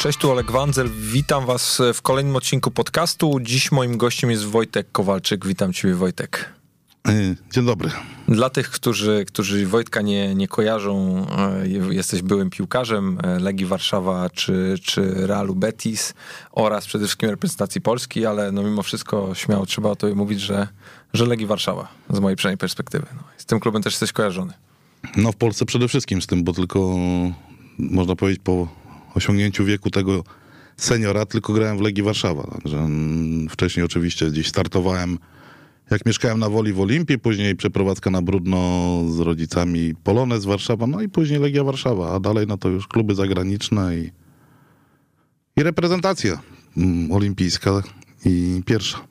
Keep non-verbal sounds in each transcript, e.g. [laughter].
Cześć, tu Oleg Wandzel. Witam Was w kolejnym odcinku podcastu. Dziś moim gościem jest Wojtek Kowalczyk. Witam Ciebie, Wojtek. E, dzień dobry. Dla tych, którzy, którzy Wojtka nie, nie kojarzą, e, jesteś byłym piłkarzem e, Legii Warszawa czy, czy Realu Betis oraz przede wszystkim reprezentacji Polski, ale no mimo wszystko śmiało trzeba o tobie mówić, że, że Legii Warszawa z mojej przynajmniej perspektywy. No, z tym klubem też jesteś kojarzony. No w Polsce przede wszystkim z tym, bo tylko można powiedzieć po osiągnięciu wieku tego seniora tylko grałem w Legii Warszawa. Także mm, wcześniej oczywiście gdzieś startowałem, jak mieszkałem na Woli w Olimpii, później przeprowadzka na Brudno z rodzicami Polonez Warszawa, no i później Legia Warszawa, a dalej no to już kluby zagraniczne i, i reprezentacja mm, olimpijska i pierwsza.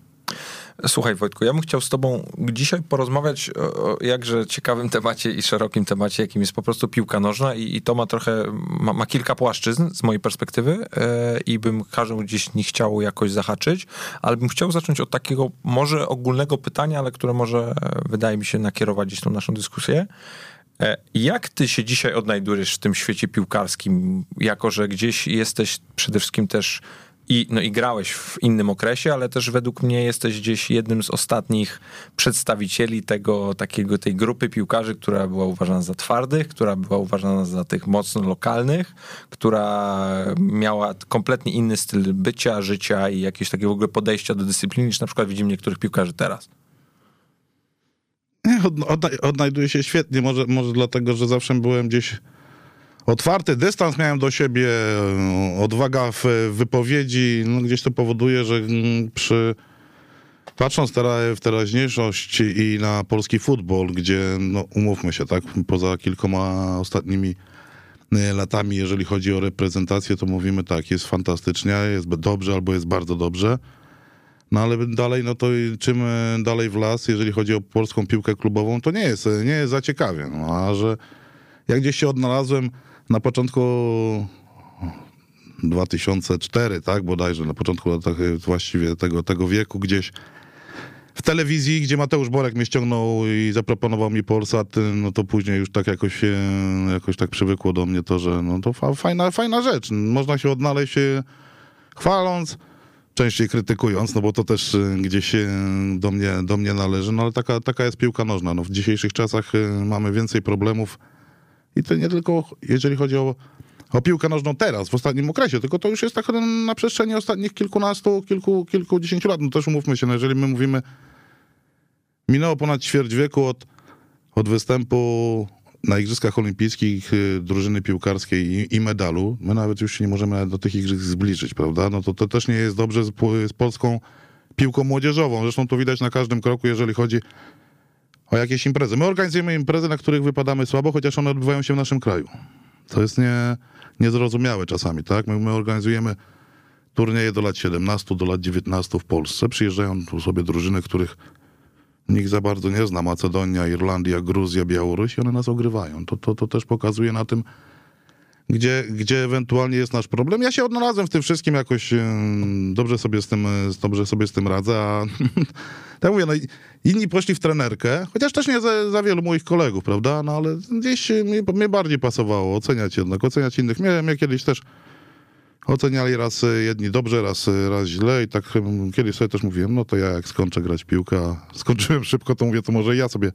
Słuchaj Wojtku, ja bym chciał z tobą dzisiaj porozmawiać o jakże ciekawym [laughs] temacie i szerokim temacie, jakim jest po prostu piłka nożna i, i to ma trochę, ma, ma, kilka płaszczyzn z mojej perspektywy e, i bym każdą gdzieś nie chciał jakoś zahaczyć, ale bym chciał zacząć od takiego może ogólnego pytania, ale które może e, wydaje mi się nakierować gdzieś tą naszą dyskusję. E, jak ty się dzisiaj odnajdujesz w tym świecie piłkarskim, jako że gdzieś jesteś przede wszystkim też i, no i grałeś w innym okresie, ale też według mnie jesteś gdzieś jednym z ostatnich przedstawicieli tego, takiego, tej grupy piłkarzy, która była uważana za twardych, która była uważana za tych mocno lokalnych, która miała kompletnie inny styl bycia, życia i jakieś takie w ogóle podejścia do dyscypliny, niż na przykład widzimy niektórych piłkarzy teraz. Nie, odnajduję się świetnie, może, może dlatego, że zawsze byłem gdzieś otwarty dystans miałem do siebie, odwaga w wypowiedzi, no gdzieś to powoduje, że mm, przy patrząc teraz w teraźniejszość i na polski futbol, gdzie, no umówmy się, tak, poza kilkoma ostatnimi e, latami, jeżeli chodzi o reprezentację, to mówimy tak, jest fantastycznie, jest dobrze albo jest bardzo dobrze. No ale dalej, no to czym dalej w las, jeżeli chodzi o polską piłkę klubową, to nie jest, nie jest za ciekawie. No, a że jak gdzieś się odnalazłem na początku 2004, tak, bodajże, na początku właściwie tego, tego wieku gdzieś w telewizji, gdzie Mateusz Borek mnie ściągnął i zaproponował mi Polsat, no to później już tak jakoś, jakoś tak przywykło do mnie to, że no to fajna, fajna rzecz. Można się odnaleźć chwaląc, częściej krytykując, no bo to też gdzieś do mnie, do mnie należy, no ale taka, taka jest piłka nożna. No w dzisiejszych czasach mamy więcej problemów i to nie tylko jeżeli chodzi o, o piłkę nożną teraz, w ostatnim okresie, tylko to już jest tak na przestrzeni ostatnich kilkunastu, kilku, kilkudziesięciu lat. No też umówmy się, no jeżeli my mówimy, minęło ponad ćwierć wieku od, od występu na Igrzyskach Olimpijskich y, drużyny piłkarskiej i, i, medalu. My nawet już się nie możemy do tych igrzysk zbliżyć, prawda? No to, to też nie jest dobrze z, z polską piłką młodzieżową. Zresztą to widać na każdym kroku, jeżeli chodzi o jakieś imprezy. My organizujemy imprezy, na których wypadamy słabo, chociaż one odbywają się w naszym kraju. To jest nie, niezrozumiałe czasami, tak? My, my organizujemy turnieje do lat 17, do lat 19 w Polsce. Przyjeżdżają tu sobie drużyny, których nikt za bardzo nie zna. Macedonia, Irlandia, Gruzja, Białoruś i one nas ogrywają. To, to, to też pokazuje na tym, gdzie, gdzie ewentualnie jest nasz problem. Ja się odnalazłem w tym wszystkim jakoś dobrze sobie z tym, dobrze sobie z tym radzę, a [laughs] tak mówię, no inni poszli w trenerkę, chociaż też nie za, za wielu moich kolegów, prawda, no ale gdzieś mi, mi bardziej pasowało oceniać jednak, oceniać innych. Miałem ja kiedyś też oceniali raz jedni dobrze, raz, raz źle i tak kiedyś sobie też mówiłem, no to ja jak skończę grać piłkę, a skończyłem szybko, to mówię, to może ja sobie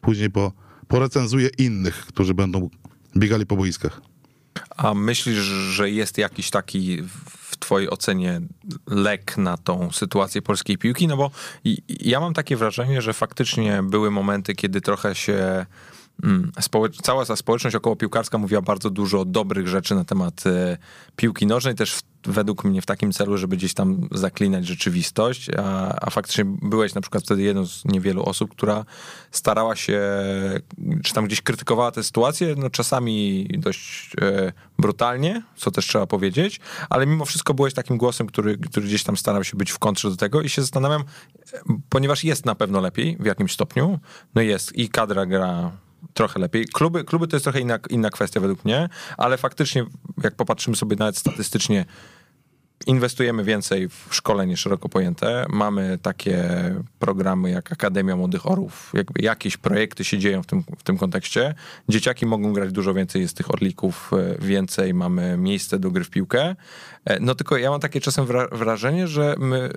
później po, porecenzuję innych, którzy będą biegali po boiskach. A myślisz, że jest jakiś taki w twojej ocenie lek na tą sytuację polskiej piłki? No bo ja mam takie wrażenie, że faktycznie były momenty, kiedy trochę się mm, cała ta społeczność około piłkarska mówiła bardzo dużo dobrych rzeczy na temat e, piłki nożnej, też w według mnie w takim celu, żeby gdzieś tam zaklinać rzeczywistość, a, a faktycznie byłeś na przykład wtedy jedną z niewielu osób, która starała się, czy tam gdzieś krytykowała tę sytuację, no czasami dość e, brutalnie, co też trzeba powiedzieć, ale mimo wszystko byłeś takim głosem, który, który gdzieś tam starał się być w kontrze do tego i się zastanawiam, ponieważ jest na pewno lepiej w jakimś stopniu, no jest i kadra gra trochę lepiej. Kluby, kluby to jest trochę inna, inna kwestia według mnie, ale faktycznie, jak popatrzymy sobie nawet statystycznie, inwestujemy więcej w szkolenie szeroko pojęte. Mamy takie programy jak Akademia Młodych Orów. Jakby jakieś projekty się dzieją w tym, w tym kontekście. Dzieciaki mogą grać dużo więcej, jest tych orlików e, więcej, mamy miejsce do gry w piłkę. E, no tylko ja mam takie czasem wrażenie, że my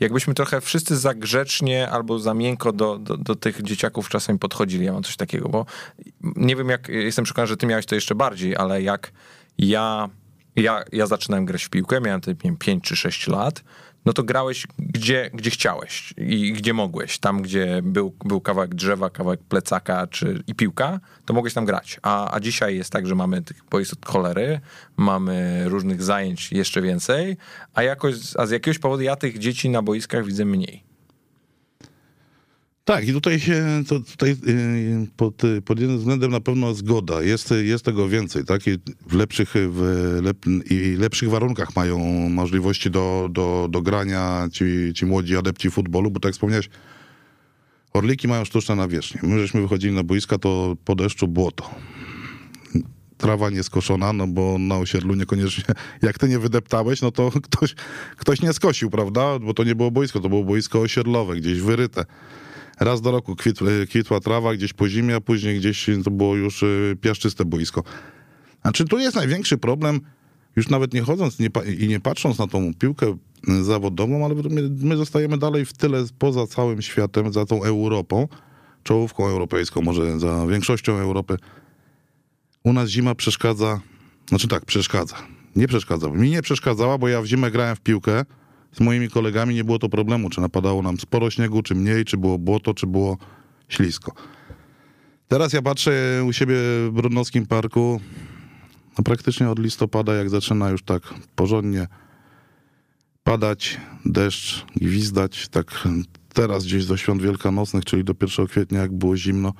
jakbyśmy trochę wszyscy za grzecznie albo za miękko do, do, do, tych dzieciaków czasem podchodzili. Ja mam coś takiego, bo nie wiem jak, jestem przekonany, że ty miałeś to jeszcze bardziej, ale jak ja ja, ja zaczynałem grać w piłkę, miałem te 5 czy 6 lat, no to grałeś gdzie, gdzie chciałeś i gdzie mogłeś. Tam, gdzie był, był kawałek drzewa, kawałek plecaka czy, i piłka, to mogłeś tam grać. A, a dzisiaj jest tak, że mamy tych od cholery, mamy różnych zajęć jeszcze więcej, a, jakoś, a z jakiegoś powodu ja tych dzieci na boiskach widzę mniej. Tak, i tutaj się, to, tutaj y, pod, pod jednym względem na pewno zgoda. Jest, jest tego więcej, tak? I w lepszych, w lep, i lepszych warunkach mają możliwości do, do, do grania ci, ci młodzi adepci futbolu, bo tak jak wspomniałeś, Orliki mają sztuczne nawierzchnie. My żeśmy wychodzili na boiska, to po deszczu błoto. Trawa nieskoszona, no bo na osiedlu niekoniecznie, jak ty nie wydeptałeś, no to [laughs] ktoś, ktoś nie skosił, prawda? Bo to nie było boisko, to było boisko osiedlowe, gdzieś wyryte raz do roku kwit, e, kwitła trawa gdzieś po zimie, a później gdzieś to było już e, piaszczyste boisko. Znaczy tu jest największy problem, już nawet nie chodząc nie, i nie patrząc na tą piłkę zawodową, ale my, my zostajemy dalej w tyle poza całym światem, za tą Europą, czołówką europejską, może za większością Europy. U nas zima przeszkadza, znaczy tak, przeszkadza. Nie przeszkadza. Mi nie przeszkadzała, bo ja w zimę grałem w piłkę, z moimi kolegami nie było to problemu, czy napadało nam sporo śniegu, czy mniej, czy było błoto, czy było ślisko. Teraz ja patrzę u siebie w Brudnowskim Parku, no praktycznie od listopada, jak zaczyna już tak porządnie padać, deszcz, gwizdać, tak teraz gdzieś do świąt wielkanocnych, czyli do 1 kwietnia, jak było zimno,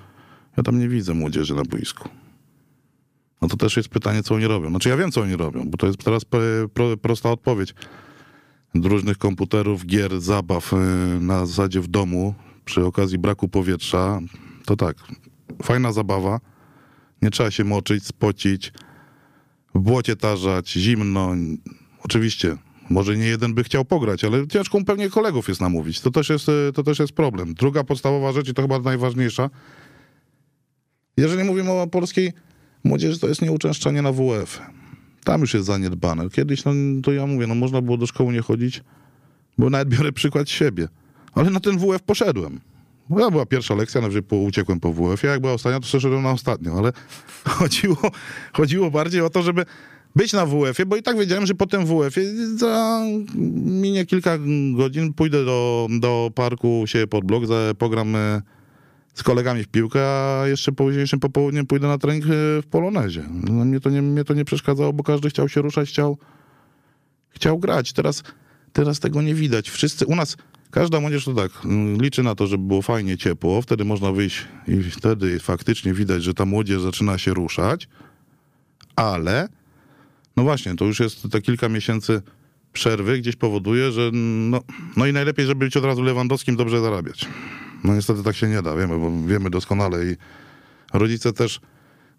ja tam nie widzę młodzieży na boisku. No to też jest pytanie, co oni robią. Znaczy ja wiem, co oni robią, bo to jest teraz prosta odpowiedź różnych komputerów, gier, zabaw e, na zasadzie w domu przy okazji braku powietrza, to tak, fajna zabawa. Nie trzeba się moczyć, spocić, w błocie tarzać, zimno. Oczywiście, może nie jeden by chciał pograć, ale ciężko pewnie kolegów jest namówić. To też jest, e, to też jest problem. Druga podstawowa rzecz i to chyba najważniejsza. Jeżeli mówimy o polskiej młodzieży, to jest nieuczęszczanie na WF. Tam już jest zaniedbane. Kiedyś, no to ja mówię, no można było do szkoły nie chodzić, bo nawet biorę przykład siebie. Ale na ten WF poszedłem. Ja była pierwsza lekcja, nawet po, uciekłem po WF. Ja jak była ostatnia, to przeszedłem na ostatnią, ale [laughs] chodziło, chodziło bardziej o to, żeby być na WF-ie, bo i tak wiedziałem, że po tym WF-ie za minie kilka godzin pójdę do, do parku, się pod blok, pogram z kolegami w piłkę, a jeszcze późniejszym popołudniem pójdę na trening e, w Polonezie. No, mnie, to nie, mnie to nie przeszkadzało, bo każdy chciał się ruszać, chciał, chciał grać. Teraz, teraz tego nie widać. Wszyscy u nas, każda młodzież to tak, mm, liczy na to, żeby było fajnie, ciepło, wtedy można wyjść i wtedy faktycznie widać, że ta młodzież zaczyna się ruszać, ale no właśnie, to już jest te kilka miesięcy przerwy gdzieś powoduje, że no, no i najlepiej, żeby być od razu Lewandowskim, dobrze zarabiać. No niestety tak się nie da, wiemy, bo wiemy doskonale i rodzice też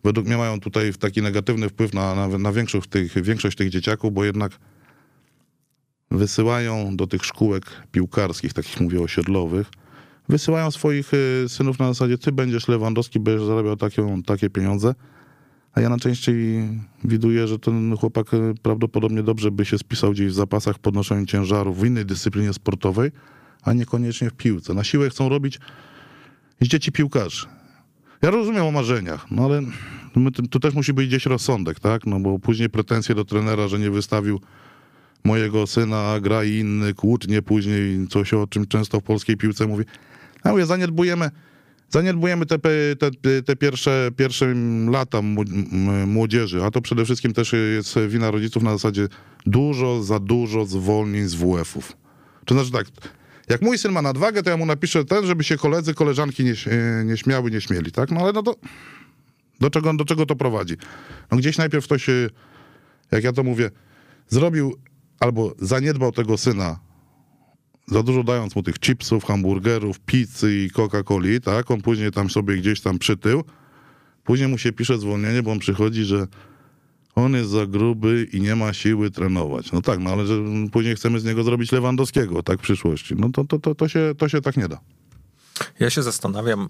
według mnie mają tutaj taki negatywny wpływ na, na, na większość, tych, większość tych dzieciaków, bo jednak wysyłają do tych szkółek piłkarskich, takich mówię osiedlowych, wysyłają swoich y, synów na zasadzie ty będziesz Lewandowski, będziesz zarabiał takie, takie pieniądze, a ja najczęściej widuję, że ten chłopak y, prawdopodobnie dobrze by się spisał gdzieś w zapasach podnoszeniu ciężarów w innej dyscyplinie sportowej, a niekoniecznie w piłce. Na siłę chcą robić z dzieci piłkarzy. Ja rozumiem o marzeniach, no ale my, to też musi być gdzieś rozsądek, tak? No bo później pretensje do trenera, że nie wystawił mojego syna, gra inny, kłótnie później, coś o czym często w polskiej piłce mówi. A mówię, zaniedbujemy, zaniedbujemy te, te, te pierwsze, pierwsze lata młodzieży, a to przede wszystkim też jest wina rodziców na zasadzie dużo, za dużo zwolnień z WF-ów. To znaczy tak, jak mój syn ma nadwagę, to ja mu napiszę ten, żeby się koledzy, koleżanki nie, nie śmiały, nie śmieli, tak? No ale no to do czego, do czego to prowadzi? No gdzieś najpierw ktoś, jak ja to mówię, zrobił albo zaniedbał tego syna, za dużo dając mu tych chipsów, hamburgerów, pizzy i Coca-Coli, tak? On później tam sobie gdzieś tam przytył. Później mu się pisze zwolnienie, bo on przychodzi, że on jest za gruby i nie ma siły trenować. No tak, no ale że później chcemy z niego zrobić Lewandowskiego, tak w przyszłości. No to, to, to, to, się, to się tak nie da. Ja się zastanawiam,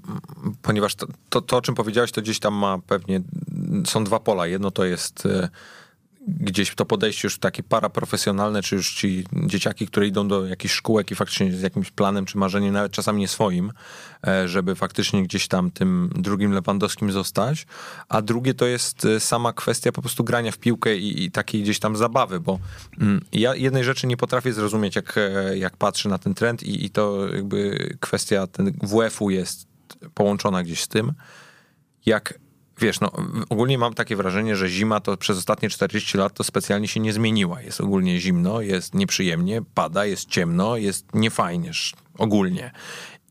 ponieważ to, to, to, o czym powiedziałeś, to gdzieś tam ma pewnie, są dwa pola. Jedno to jest e, gdzieś to podejście już takie paraprofesjonalne, czy już ci dzieciaki, które idą do jakichś szkółek i faktycznie z jakimś planem czy marzeniem, nawet czasami nie swoim, e, żeby faktycznie gdzieś tam tym drugim Lewandowskim zostać, a drugie to jest e, sama kwestia po prostu grania w piłkę i, i takiej gdzieś tam zabawy, bo mm, ja jednej rzeczy nie potrafię zrozumieć, jak, e, jak patrzę na ten trend i, i to jakby kwestia ten WF-u jest połączona gdzieś z tym, jak wiesz, no ogólnie mam takie wrażenie, że zima to przez ostatnie 40 lat to specjalnie się nie zmieniła. Jest ogólnie zimno, jest nieprzyjemnie, pada, jest ciemno, jest niefajnie ogólnie.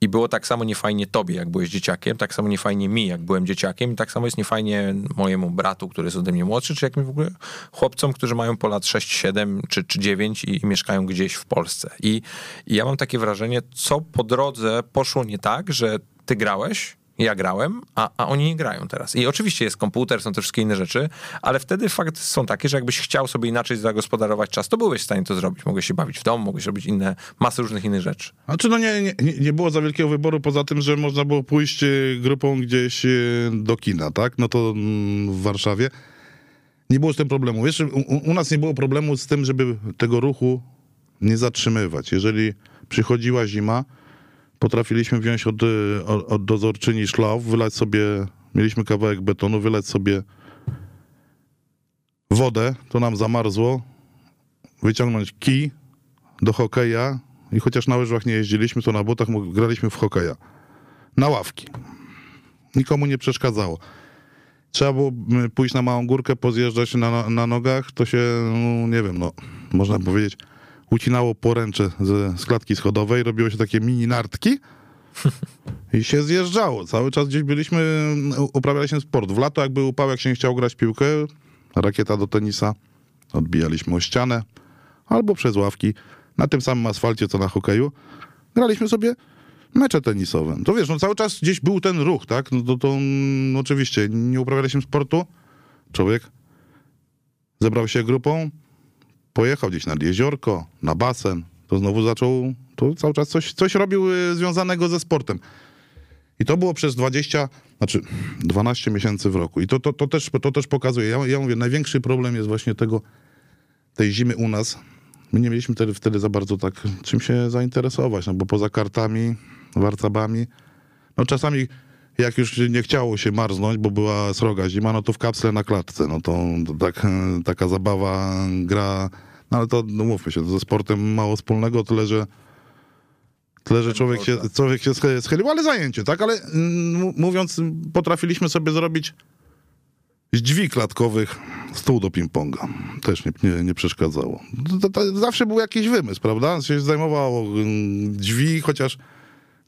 I było tak samo niefajnie tobie, jak byłeś dzieciakiem, tak samo niefajnie mi, jak byłem dzieciakiem, i tak samo jest niefajnie mojemu bratu, który jest ode mnie młodszy, czy jakimś w ogóle chłopcom, którzy mają po lat 6, 7 czy, czy 9 i, i mieszkają gdzieś w Polsce. I, I ja mam takie wrażenie, co po drodze poszło nie tak, że ty grałeś, ja grałem, a, a oni nie grają teraz. I oczywiście jest komputer, są te wszystkie inne rzeczy, ale wtedy fakt są takie, że jakbyś chciał sobie inaczej zagospodarować czas, to byłeś w stanie to zrobić. Mogłeś się bawić w domu, mogłeś robić inne, masę różnych innych rzeczy. Znaczy no nie, nie, nie było za wielkiego wyboru, poza tym, że można było pójść e, grupą gdzieś e, do kina, tak? No to mm, w Warszawie. Nie było z tym problemu. Wiesz, u, u nas nie było problemu z tym, żeby tego ruchu nie zatrzymywać. Jeżeli przychodziła zima, potrafiliśmy wziąć od, od, od dozorczyni szlaf, wylać sobie, mieliśmy kawałek betonu, wylać sobie wodę, to nam zamarzło, wyciągnąć kij do hokeja i chociaż na łyżwach nie jeździliśmy, to na butach graliśmy w hokeja. Na ławki. Nikomu nie przeszkadzało. Trzeba było pójść na małą górkę, pozjeżdżać na, na nogach, to się, no, nie wiem, no, można powiedzieć, ucinało poręcze ze, z klatki schodowej, robiło się takie mini nartki [laughs] i się zjeżdżało. Cały czas gdzieś byliśmy, uprawialiśmy sport. W lato jak był upał, jak się nie chciał grać piłkę, rakieta do tenisa, odbijaliśmy o ścianę albo przez ławki na tym samym asfalcie, co na hokeju. Graliśmy sobie mecze tenisowe. To wiesz, no cały czas gdzieś był ten ruch, tak? No to, to no oczywiście nie uprawialiśmy sportu. Człowiek zebrał się grupą, pojechał gdzieś nad jeziorko, na basen, to znowu zaczął, to cały czas coś, coś robił y, związanego ze sportem. I to było przez 20, znaczy 12 miesięcy w roku. I to, to, to, też, to też pokazuje. Ja, ja mówię, największy problem jest właśnie tego, tej zimy u nas. My nie mieliśmy wtedy, wtedy za bardzo tak czym się zainteresować, no bo poza kartami, warcabami, no czasami jak już nie chciało się marznąć, bo była sroga zima, no to w kapsle na klatce. No to, to tak, taka zabawa, gra, no ale to no mówmy się, to ze sportem mało wspólnego, tyle że tyle, że człowiek się, człowiek się schylił, ale zajęcie, tak? Ale mm, mówiąc, potrafiliśmy sobie zrobić z drzwi klatkowych stół do ping-ponga. Też nie, nie, nie przeszkadzało. To, to, zawsze był jakiś wymysł, prawda? Się zajmowało mm, drzwi, chociaż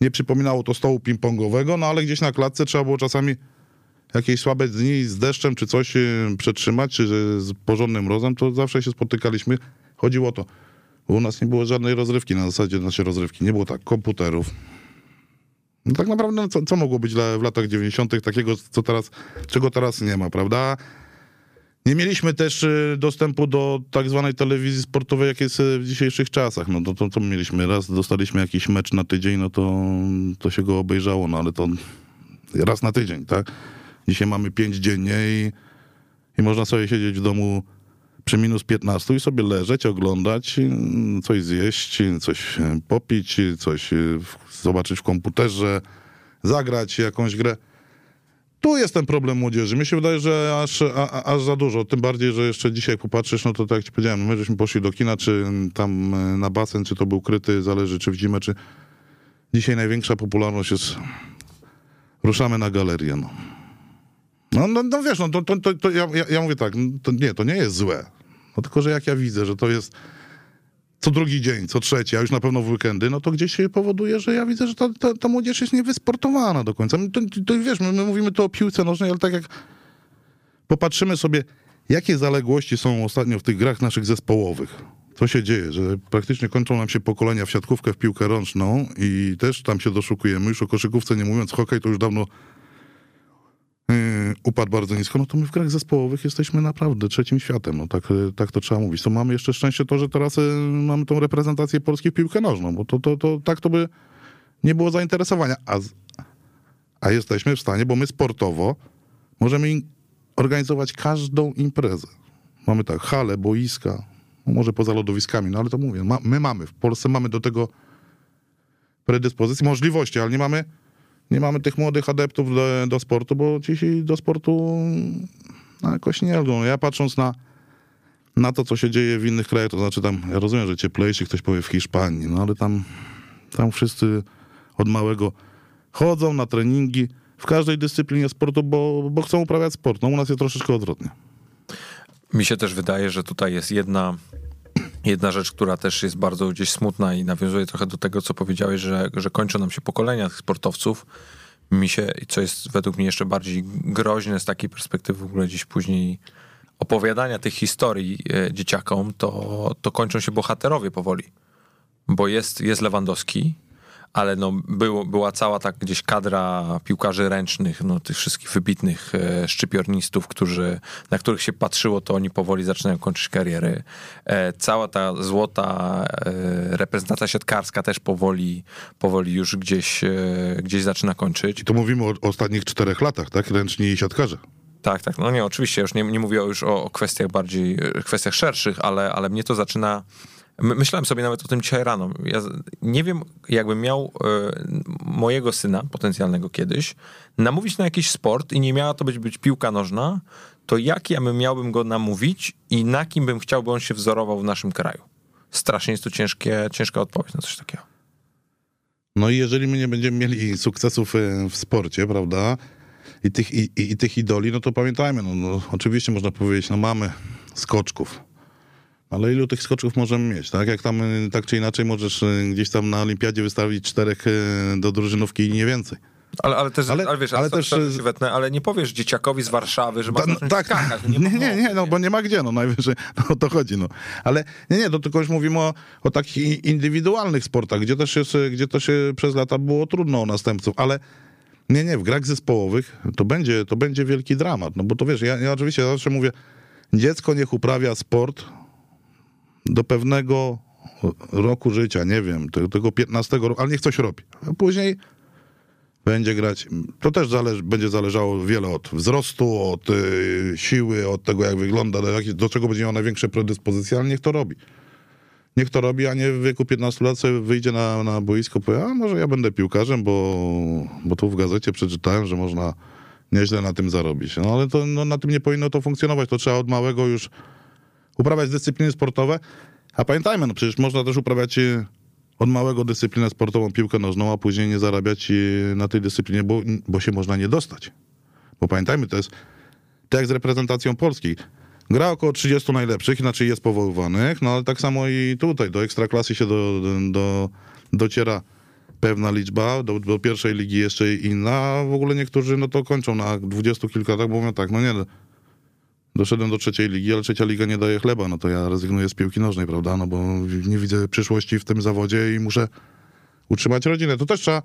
nie przypominało to stołu ping-pongowego, no ale gdzieś na klatce trzeba było czasami jakieś słabe dni z deszczem czy coś y, przetrzymać, czy z porządnym mrozem, to zawsze się spotykaliśmy. Chodziło o to. U nas nie było żadnej rozrywki, na zasadzie naszej rozrywki. Nie było tak komputerów. No tak naprawdę, no co, co mogło być w latach 90. takiego, co teraz, czego teraz nie ma, prawda? Nie mieliśmy też y, dostępu do tak zwanej telewizji sportowej, jak jest y, w dzisiejszych czasach. No to, to, to mieliśmy raz, dostaliśmy jakiś mecz na tydzień, no to, to się go obejrzało, no ale to raz na tydzień, tak? Dzisiaj mamy pięć dziennie i, i można sobie siedzieć w domu przy minus 15 i sobie leżeć, oglądać, coś zjeść, coś popić, coś zobaczyć w komputerze, zagrać jakąś grę. Tu jest ten problem młodzieży. Mi się wydaje, że aż, a, aż za dużo. Tym bardziej, że jeszcze dzisiaj jak popatrzysz, no to tak jak ci powiedziałem, my żeśmy poszli do kina, czy tam na basen, czy to był kryty, zależy czy w zimę, czy... Dzisiaj największa popularność jest... Ruszamy na galerię, no. No, no, no wiesz, no to, to, to, to ja, ja, mówię tak, no to nie, to nie jest złe. No tylko, że jak ja widzę, że to jest co drugi dzień, co trzeci, a już na pewno w weekendy, no to gdzieś się powoduje, że ja widzę, że ta, ta, ta młodzież jest niewysportowana do końca. To, to wiesz, my, my mówimy tu o piłce nożnej, ale tak jak popatrzymy sobie, jakie zaległości są ostatnio w tych grach naszych zespołowych. Co się dzieje, że praktycznie kończą nam się pokolenia w siatkówkę, w piłkę rączną i też tam się doszukujemy. Już o koszykówce nie mówiąc, hokej to już dawno upadł bardzo nisko, no to my w grach zespołowych jesteśmy naprawdę trzecim światem, no tak, y, tak to trzeba mówić. To mamy jeszcze szczęście to, że teraz y, mamy tą reprezentację Polski w piłkę nożną, bo to, to, to tak to by nie było zainteresowania, a, a jesteśmy w stanie, bo my sportowo możemy organizować każdą imprezę. Mamy tak, hale, boiska, no może poza lodowiskami, no ale to mówię, ma, my mamy, w Polsce mamy do tego predyspozycji, możliwości, ale nie mamy, nie mamy tych młodych adeptów do, do sportu, bo ci do sportu no, jakoś nie lgą. Ja patrząc na, na to, co się dzieje w innych krajach, to znaczy tam, ja rozumiem, że cieplejszy ktoś powie w Hiszpanii, no ale tam, tam wszyscy od małego chodzą na treningi w każdej dyscyplinie sportu, bo, bo chcą uprawiać sport. No u nas jest troszeczkę odwrotnie. Mi się też wydaje, że tutaj jest jedna, jedna rzecz, która też jest bardzo gdzieś smutna i nawiązuje trochę do tego, co powiedziałeś, że, że kończą nam się pokolenia tych sportowców. Mi się, co jest według mnie jeszcze bardziej groźne z takiej perspektywy w ogóle gdzieś później opowiadania tych historii e, dzieciakom, to, to kończą się bohaterowie powoli. Bo jest, jest Lewandowski, ale no było, była cała tak gdzieś kadra piłkarzy ręcznych, no tych wszystkich wybitnych e, szczypiornistów, którzy, na których się patrzyło, to oni powoli zaczynają kończyć kariery. E, cała ta złota e, reprezentacja siatkarska też powoli, powoli już gdzieś, gdzieś zaczyna kończyć. I to mówimy o, ostatnich czterech latach, tak? Ręczni i siatkarze. Tak, tak. No nie, oczywiście, już nie, nie mówię już o, o kwestiach bardziej, kwestiach szerszych, ale, ale mnie to zaczyna. My, myślałem sobie nawet o tym dzisiaj rano. Ja nie wiem, jakbym miał e, mojego syna, potencjalnego kiedyś, namówić na jakiś sport i nie miała to być, być piłka nożna, to jak ja bym miałbym go namówić i na kim bym chciał, by on się wzorował w naszym kraju? Strasznie jest to ciężkie, ciężka odpowiedź na coś takiego. No i jeżeli my nie będziemy mieli sukcesów e, w sporcie, prawda, i tych, i, i tych idoli, no to pamiętajmy, no, no oczywiście można powiedzieć, no mamy skoczków, ale ilu tych skoczków możemy mieć, tak? Jak tam e, tak czy inaczej możesz e, gdzieś tam na olimpiadzie wystawić czterech e, do drużynówki i nie więcej. Ale, ale też, ale, Ale- wiesz, ale też- wetnę, ale nie powiesz dzieciakowi z Warszawy, że ma Ta- zacząć tak, skakać. nie, [laughs] nie, nie, no bo nie ma gdzie, no najwyżej [laughs] no, o to chodzi, no. Ale nie, nie, to tylko już mówimy o, o takich indywidualnych sportach, gdzie też, jest, gdzie też przez lata było trudno o następców, ale nie, nie, w grach zespołowych to będzie, to będzie wielki dramat, no bo to wiesz, ja, ja oczywiście zawsze mówię, dziecko niech uprawia sport do pewnego roku życia, nie wiem, tego, tego 15 roku, ale niech coś robi, a później będzie grać. To też będzie zależało wiele od wzrostu, od y, siły, od tego, jak wygląda, do, jak, do czego będzie miał największe predyspozycje, ale niech to robi. Niech to robi, a nie w wieku 15 lat sobie wyjdzie na, na boisko powie, a może ja będę piłkarzem, bo, bo tu w gazecie przeczytałem, że można nieźle na tym zarobić. No ale to, no, na tym nie powinno to funkcjonować. To trzeba od małego już uprawiać dyscypliny sportowe. A pamiętajmy, no przecież można też uprawiać y, od małego dyscyplinę sportową, piłkę nożną, a później nie zarabiać y, na tej dyscyplinie, bo, bo się można nie dostać. Bo pamiętajmy, to jest tak z reprezentacją Polski. Gra około 30 najlepszych, inaczej jest powoływanych, no ale tak samo i tutaj, do ekstraklasy się do, do, dociera pewna liczba, do, do pierwszej ligi jeszcze inna, a w ogóle niektórzy no to kończą na dwudziestu kilka latach, bo mówią tak, no nie, no, doszedłem do trzeciej ligi, ale trzecia liga nie daje chleba, no to ja rezygnuję z piłki nożnej, prawda, no bo nie widzę przyszłości w tym zawodzie i muszę utrzymać rodzinę. To też trzeba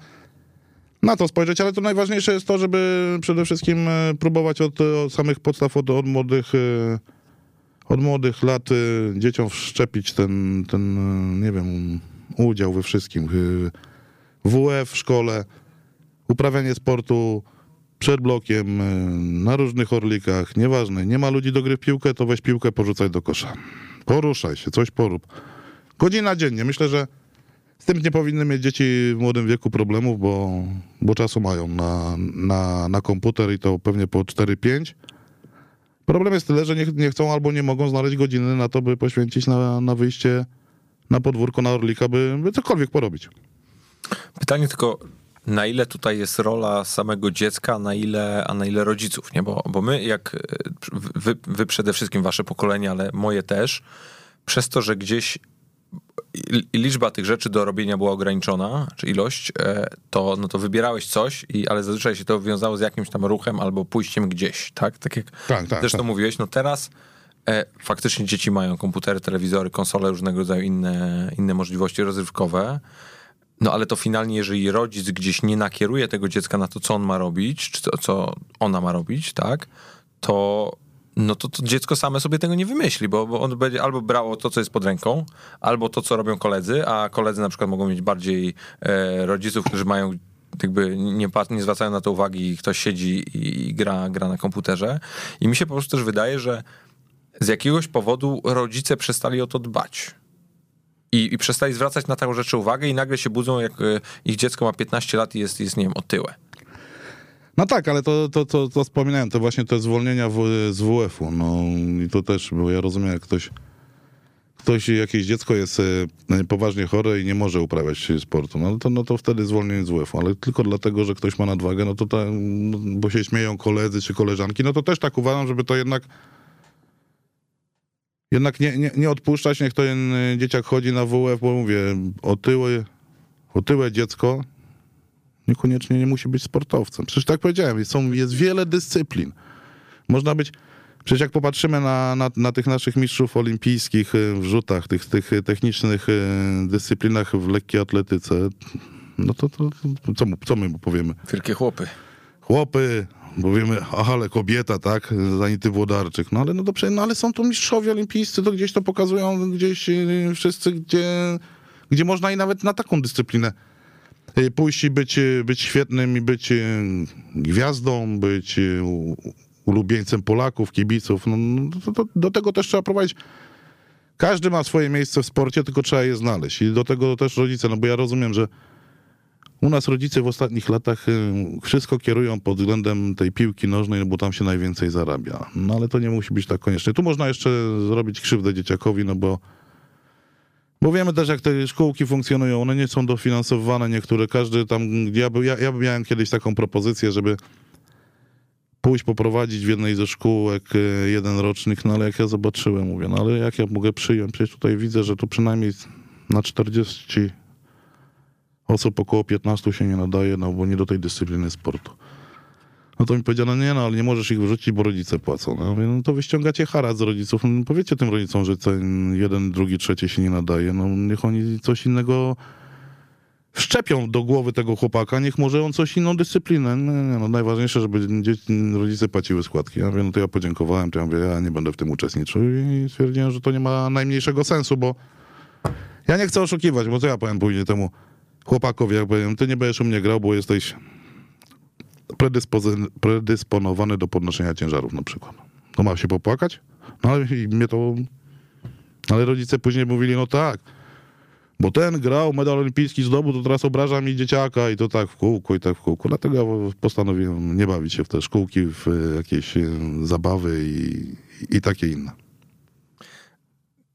na to spojrzeć, ale to najważniejsze jest to, żeby przede wszystkim e, próbować od, od samych podstaw, od, od młodych e, od młodych lat e, dzieciom wszczepić ten, ten e, nie wiem, udział we wszystkim. E, WF w szkole, uprawianie sportu przed blokiem, e, na różnych orlikach, nieważne, nie ma ludzi do gry w piłkę, to weź piłkę, porzucaj do kosza. Poruszaj się, coś porób. Godzina dziennie. Myślę, że z tym nie powinny mieć dzieci w młodym wieku problemów, bo, bo czasu mają na, na, na komputer i to pewnie po 4-5. Problem jest tyle, że nie, nie chcą albo nie mogą znaleźć godziny na to, by poświęcić na, na wyjście na podwórko, na Orlika, by, by cokolwiek porobić. Pytanie tylko, na ile tutaj jest rola samego dziecka, a na ile, a na ile rodziców, nie? Bo, bo my, jak e, wy, wy przede wszystkim, wasze pokolenie, ale moje też, przez to, że gdzieś liczba tych rzeczy do robienia była ograniczona, czy ilość, e, to, no to wybierałeś coś, i, ale zazwyczaj się to wiązało z jakimś tam ruchem albo pójściem gdzieś, tak? Tak jak Tak, tak, zresztą tak. mówiłeś, no teraz e, faktycznie dzieci mają komputery, telewizory, konsole, różnego rodzaju inne, inne możliwości rozrywkowe. No ale to finalnie, jeżeli rodzic gdzieś nie nakieruje tego dziecka na to, co on ma robić, czy co, co ona ma robić, tak, to no to, to dziecko same sobie tego nie wymyśli, bo, bo on będzie albo brało to, co jest pod ręką, albo to, co robią koledzy, a koledzy na przykład mogą mieć bardziej e, rodziców, którzy mają jakby nie, nie zwracają na to uwagi i ktoś siedzi i, i gra, gra na komputerze. I mi się po prostu też wydaje, że z jakiegoś powodu rodzice przestali o to dbać. I, I przestali zwracać na taką rzeczy uwagę i nagle się budzą, jak e, ich dziecko ma 15 lat i jest, jest nie wiem, otyłe. No tak, ale to, to, to, to wspominałem, to właśnie te zwolnienia w, z WF-u. No i to też, bo ja rozumiem, jak ktoś, ktoś jakieś dziecko jest e, poważnie chore i nie może uprawiać sportu, no to, no to wtedy zwolnienie z WF-u, ale tylko dlatego, że ktoś ma nadwagę, no to ta, no, bo się śmieją koledzy czy koleżanki, no to też tak uważam, żeby to jednak jednak nie, nie, nie odpuszczać, niech ten e, dzieciak chodzi na WF, bo mówię, otyłe, otyłe dziecko niekoniecznie nie musi być sportowcem. Przecież tak powiedziałem, są, jest wiele dyscyplin. Można być, przecież jak popatrzymy na, na, na tych naszych mistrzów olimpijskich e, w rzutach, tych, tych technicznych e, dyscyplinach w lekkiej atletyce, no to, to, to co, co my mu powiemy? Wielkie chłopy. Chłopy, powiemy, aha, ale kobieta, tak, Zanity Włodarczyk, no ale no dobrze, no ale są tu mistrzowie olimpijscy, to gdzieś to pokazują, gdzieś e, wszyscy, gdzie, gdzie można i nawet na taką dyscyplinę pójść i być, być świetnym i być gwiazdą, być ulubieńcem Polaków, kibiców. No, no to, to, do tego też trzeba prowadzić. Każdy ma swoje miejsce w sporcie, tylko trzeba je znaleźć. I do tego też rodzice, no bo ja rozumiem, że u nas rodzice w ostatnich latach wszystko kierują pod względem tej piłki nożnej, no bo tam się najwięcej zarabia. No ale to nie musi być tak koniecznie. Tu można jeszcze zrobić krzywdę dzieciakowi, no bo bo wiemy też, jak te szkółki funkcjonują. One nie są dofinansowane, niektóre. Każdy tam. Ja, ja, ja miałem kiedyś taką propozycję, żeby pójść poprowadzić w jednej ze szkółek e, jeden rocznik, no ale jak ja zobaczyłem, mówię, no ale jak ja mogę przyjąć? Przecież tutaj widzę, że tu przynajmniej na 40 osób około 15 się nie nadaje, no bo nie do tej dyscypliny sportu. No to mi powiedziano, nie no, ale nie możesz ich wrzucić, bo rodzice płacą. No, mówię, no to wyściągacie harat z rodziców. No, powiedzcie tym rodzicom, że ten jeden, drugi, trzeci się nie nadaje. No niech oni coś innego wszczepią do głowy tego chłopaka, niech może on coś inną dyscyplinę. Nie, no najważniejsze, żeby dzieci, rodzice płaciły składki. Ja mówię, no to ja podziękowałem, to ja mówię, ja nie będę w tym uczestniczył i stwierdziłem, że to nie ma najmniejszego sensu, bo ja nie chcę oszukiwać, bo co ja powiem później temu chłopakowi, jak powiem, ty nie będziesz u mnie grał, bo jesteś predysponowany do podnoszenia ciężarów na przykład. To ma się popłakać? No ale mnie to... Ale rodzice później mówili, no tak, bo ten grał, medal olimpijski zdobył, to teraz obraża mi dzieciaka i to tak w kółku i tak w kółku. Dlatego postanowiłem nie bawić się w te szkółki, w jakieś e, zabawy i, i takie inne.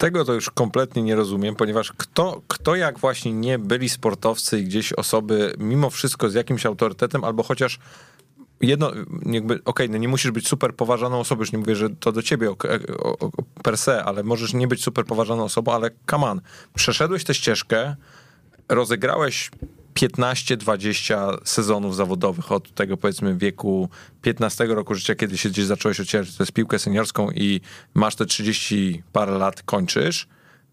Tego to już kompletnie nie rozumiem, ponieważ kto, kto jak właśnie nie byli sportowcy i gdzieś osoby mimo wszystko z jakimś autorytetem, albo chociaż jedno, jakby, okej, okay, no nie musisz być super poważaną osobą, już nie mówię, że to do ciebie per se, ale możesz nie być super poważaną osobą, ale on, przeszedłeś tę ścieżkę, rozegrałeś 15-20 sezonów zawodowych od tego powiedzmy wieku 15 roku życia, kiedy się gdzieś zacząłeś ocierać jest piłkę seniorską i masz te 30 parę lat, kończysz.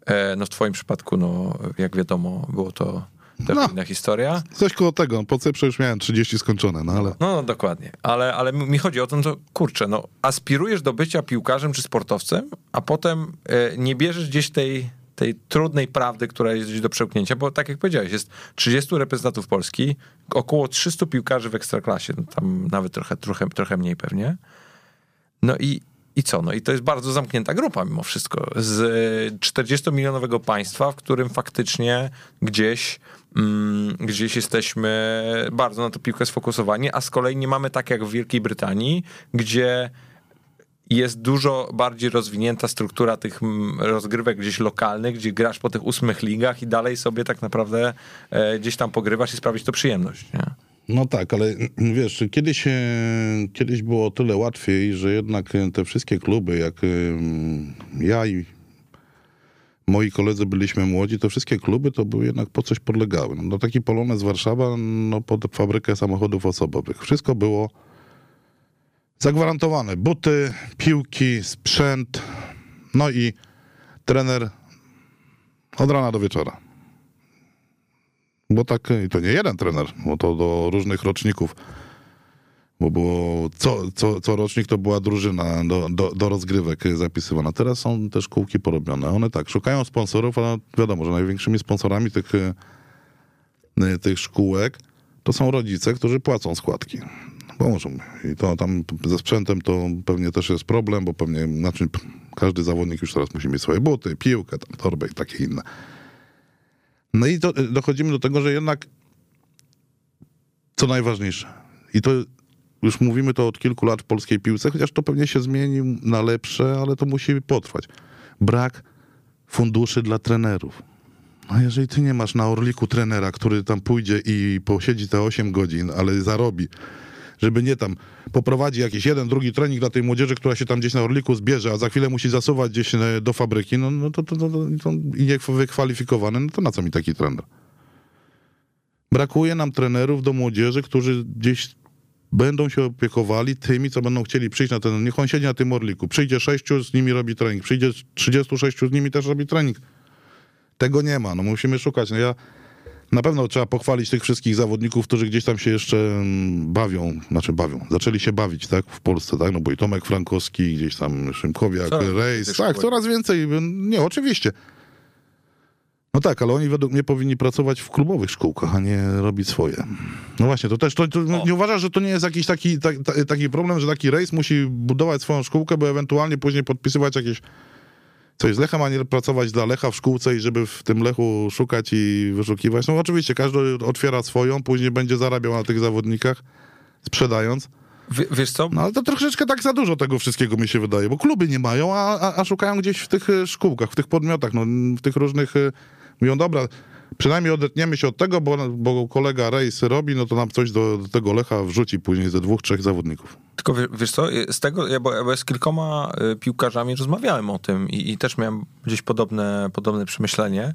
E, no w twoim przypadku, no jak wiadomo, było to to no, inna historia. Coś koło tego, po co już miałem 30 skończone, no ale... No, no dokładnie, ale, ale mi chodzi o to, że kurczę, no aspirujesz do bycia piłkarzem czy sportowcem, a potem e, nie bierzesz gdzieś tej tej trudnej prawdy, która jest do przełknięcia, bo tak jak powiedziałeś, jest 30 reprezentantów Polski, około 300 piłkarzy w ekstraklasie, no tam nawet trochę, trochę, trochę mniej pewnie. No i, i co? No i to jest bardzo zamknięta grupa mimo wszystko. Z 40-milionowego państwa, w którym faktycznie gdzieś, mm, gdzieś jesteśmy bardzo na to piłkę sfokusowani, a z kolei nie mamy tak jak w Wielkiej Brytanii, gdzie jest dużo bardziej rozwinięta struktura tych mm, rozgrywek gdzieś lokalnych, gdzie grasz po tych ósmych ligach i dalej sobie tak naprawdę e, gdzieś tam pogrywasz i sprawić to przyjemność. Nie? No tak, ale wiesz, kiedyś, e, kiedyś było o tyle łatwiej, że jednak te wszystkie kluby, jak ja i moi koledzy byliśmy młodzi, to wszystkie kluby to były jednak po coś podlegały. No taki Polonez Warszawa, no pod fabrykę samochodów osobowych. Wszystko było Zagwarantowane buty, piłki, sprzęt, no i trener od rana do wieczora. bo tak, i to nie jeden trener, bo to do różnych roczników. Bo było co, co, co rocznik to była drużyna do, do, do rozgrywek zapisywana. Teraz są te szkółki porobione. One tak, szukają sponsorów, ale wiadomo, że największymi sponsorami tych, tych szkółek to są rodzice, którzy płacą składki. Pomóżą. I to tam ze sprzętem to pewnie też jest problem, bo pewnie znaczy, każdy zawodnik już teraz musi mieć swoje buty, piłkę, tam, torbę i takie inne. No i to, dochodzimy do tego, że jednak co najważniejsze, i to już mówimy to od kilku lat w polskiej piłce, chociaż to pewnie się zmieni na lepsze, ale to musi potrwać. Brak funduszy dla trenerów. No jeżeli ty nie masz na Orliku trenera, który tam pójdzie i posiedzi te 8 godzin, ale zarobi, żeby nie tam poprowadzi jakiś jeden, drugi trening dla tej młodzieży, która się tam gdzieś na Orliku zbierze, a za chwilę musi zasuwać gdzieś e, do fabryki, no, no to, to, to, to, i nie wykwalifikowany, no to na co mi taki trener? Brakuje nam trenerów do młodzieży, którzy gdzieś będą się opiekowali tymi, co będą chcieli przyjść na ten, niech on siedzi na tym Orliku, przyjdzie sześciu, z nimi robi trening, przyjdzie 36, z nimi też robi trening. Tego nie ma, no musimy szukać. No ja na pewno trzeba pochwalić tych wszystkich zawodników, którzy gdzieś tam się jeszcze mm, bawią, znaczy bawią, zaczęli się bawić, tak, w Polsce, tak, no bo i Tomek Frankowski, gdzieś tam Szymkowiak, Rejs, tak, coraz więcej, nie, oczywiście. No tak, ale oni według mnie powinni pracować w klubowych szkółkach, a nie robić swoje. No właśnie, to też, to, to O. nie uważasz, że to nie jest jakiś taki, ta, ta, taki problem, że taki rejs musi budować swoją szkółkę, by ewentualnie później podpisywać jakieś coś z Lechem, a nie pracować dla Lecha w szkółce i żeby w tym Lechu szukać i wyszukiwać. No oczywiście, każdy otwiera swoją, później będzie zarabiał na tych zawodnikach, sprzedając. W, wiesz co? No ale to troszeczkę tak za dużo tego wszystkiego mi się wydaje, bo kluby nie mają, a, a, a szukają gdzieś w tych e, szkółkach, w tych podmiotach, no, w tych różnych... e, Mówią, dobra, przynajmniej odetniemy się od tego, bo, bo kolega Rejs robi, no to nam coś do, do tego Lecha wrzuci później ze dwóch, trzech zawodników. Tylko wie- wiesz co, z tego, ja, bo, ja z kilkoma y, piłkarzami rozmawiałem o tym i, i też miałem gdzieś podobne, podobne przemyślenie.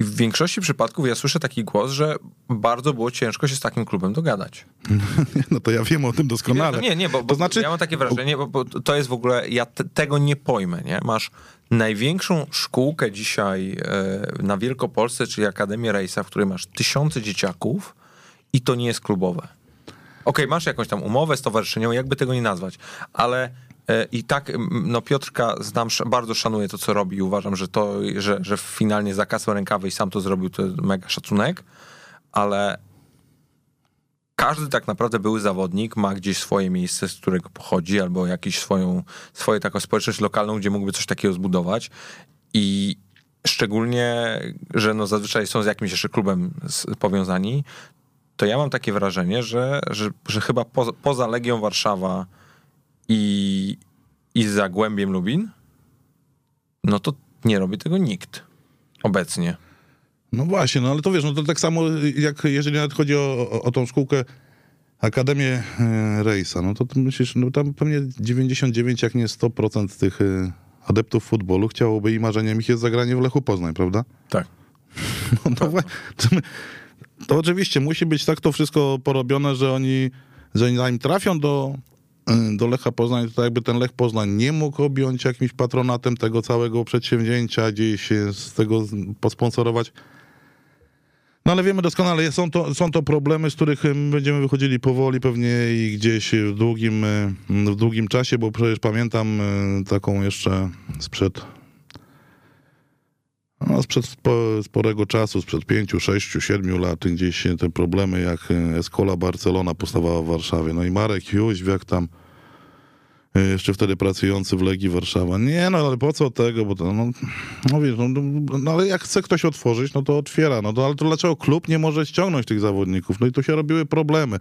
I w większości przypadków ja słyszę taki głos, że bardzo było ciężko się z takim klubem dogadać. [laughs] No to ja wiem o tym doskonale. Nie, nie, bo, bo to znaczy, ja mam takie wrażenie, bo, bo to jest w ogóle, ja te, tego nie pojmę, nie? Masz największą szkółkę dzisiaj e, na Wielkopolsce, czyli Akademię Rejsa, w której masz tysiące dzieciaków i to nie jest klubowe. Okej, masz jakąś tam umowę stowarzyszeniową, jakby tego nie nazwać, ale e, i tak, no Piotrka znam, bardzo szanuję to, co robi uważam, że to, że, że finalnie zakasał rękawy i sam to zrobił, to mega szacunek, ale każdy tak naprawdę były zawodnik ma gdzieś swoje miejsce, z którego pochodzi, albo jakąś swoją, swoją taką społeczność lokalną, gdzie mógłby coś takiego zbudować. I szczególnie, że no zazwyczaj są z jakimś jeszcze klubem powiązani, to ja mam takie wrażenie, że, że, że chyba poza, poza Legią Warszawa i, i Zagłębiem Lubin, no to nie robi tego nikt obecnie. No właśnie, no ale to wiesz, no to tak samo jak jeżeli nawet chodzi o, o, o tą szkółkę Akademię e, Rejsa, no to myślisz, no tam pewnie 99, jak nie 100% tych e, adeptów futbolu chciałoby i marzeniem ich jest zagranie w Lechu Poznań, prawda? Tak. [laughs] No, to, my- to oczywiście musi być tak to wszystko porobione, że oni, że zanim trafią do, y, do Lecha Poznań, to jakby ten Lech Poznań nie mógł objąć jakimś patronatem tego całego przedsięwzięcia, gdzieś z tego posponsorować. No ale wiemy doskonale, są to, są to problemy, z których będziemy wychodzili powoli pewnie i gdzieś w długim, w długim czasie, bo przecież pamiętam taką jeszcze sprzed no, sprzed spo, sporego czasu, sprzed pięciu, sześciu, siedmiu lat, gdzieś te problemy jak Escola Barcelona powstawała w Warszawie. No i Marek Jóźwiak tam, jeszcze wtedy pracujący w Legii Warszawa. Nie, no ale po co tego, bo to, no, no wiesz, no, no, no ale jak chce ktoś otworzyć, no to otwiera. No to, ale to dlaczego klub nie może ściągnąć tych zawodników? No i tu się robiły problemy,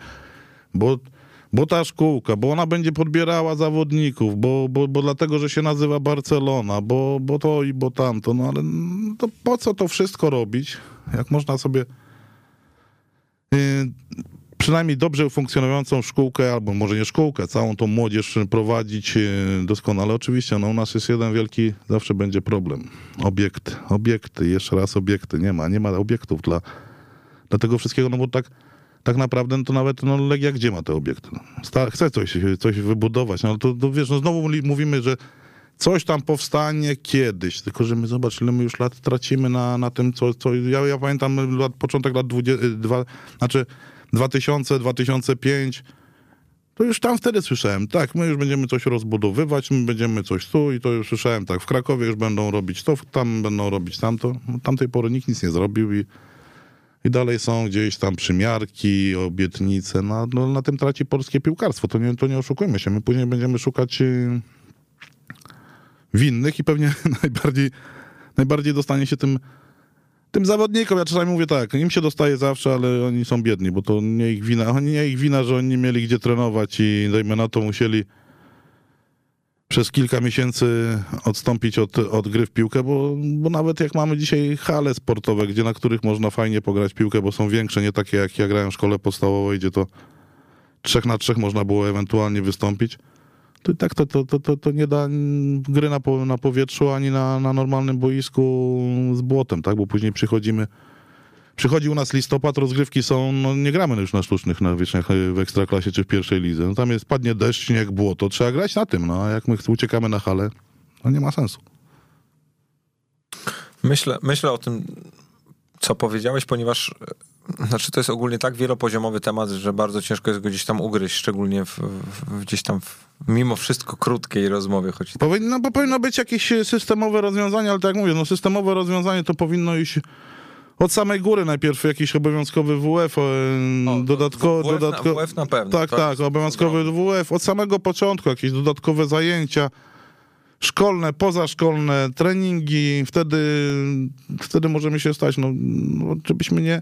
bo bo ta szkółka, bo ona będzie podbierała zawodników, bo, bo, bo dlatego, że się nazywa Barcelona, bo, bo to i bo tamto, no ale mm, to po co to wszystko robić, jak można sobie yy, przynajmniej dobrze funkcjonującą szkółkę, albo może nie szkółkę, całą tą młodzież prowadzić yy, doskonale. Oczywiście, no u nas jest jeden wielki, zawsze będzie problem. Obiekt, obiekty, jeszcze raz obiekty, nie ma, nie ma obiektów dla, dla tego wszystkiego, no bo tak tak naprawdę no to nawet no, Legia gdzie ma te obiekty? No, sta- chce coś, coś wybudować, no to, to wiesz, no znowu mówimy, że coś tam powstanie kiedyś, tylko że my zobacz, ile my już lat tracimy na, na tym, co, co ja, ja pamiętam lat, początek lat 20, dwa, znaczy 2000, 2005, to już tam wtedy słyszałem, tak, my już będziemy coś rozbudowywać, my będziemy coś tu i to już słyszałem, tak, w Krakowie już będą robić to, tam będą robić tamto. Tamtej pory nikt nic nie zrobił i, i dalej są gdzieś tam przymiarki, obietnice, no, no na tym traci polskie piłkarstwo, to nie, to nie oszukujmy się, my później będziemy szukać y, winnych i pewnie [laughs] najbardziej, najbardziej dostanie się tym tym zawodnikom, ja czasami mówię tak, im się dostaje zawsze, ale oni są biedni, bo to nie ich wina, nie ich wina, że oni nie mieli gdzie trenować i dajmy na to musieli przez kilka miesięcy odstąpić od, od gry w piłkę, bo, bo nawet jak mamy dzisiaj hale sportowe, gdzie na których można fajnie pograć piłkę, bo są większe, nie takie jak ja grałem w szkole podstawowej, gdzie to trzech na trzech można było ewentualnie wystąpić, to tak to, to, to, to, nie da gry na, na powietrzu ani na, na normalnym boisku z błotem, tak? Bo później przychodzimy. Przychodzi u nas listopad, rozgrywki są, no nie gramy już na sztucznych nawierzchniach w ekstraklasie czy w pierwszej lidze. No tam jest, padnie deszcz, śnieg, błoto, trzeba grać na tym, no a jak my uciekamy na halę, to nie ma sensu. Myślę, myślę o tym, co powiedziałeś, ponieważ znaczy to jest ogólnie tak wielopoziomowy temat, że bardzo ciężko jest go gdzieś tam ugryźć, szczególnie w, w, gdzieś tam w, mimo wszystko krótkiej rozmowie. Choć... Powinno, bo powinno być jakieś systemowe rozwiązanie, ale tak jak mówię, no systemowe rozwiązanie to powinno iść od samej góry najpierw jakiś obowiązkowy WF, e, dodatkowo... WF, dodatko... na, WF na pewno. Tak, tak, obowiązkowy WF, od samego początku jakieś dodatkowe zajęcia, szkolne, pozaszkolne, treningi, wtedy, wtedy możemy się stać, no, no żebyśmy nie nie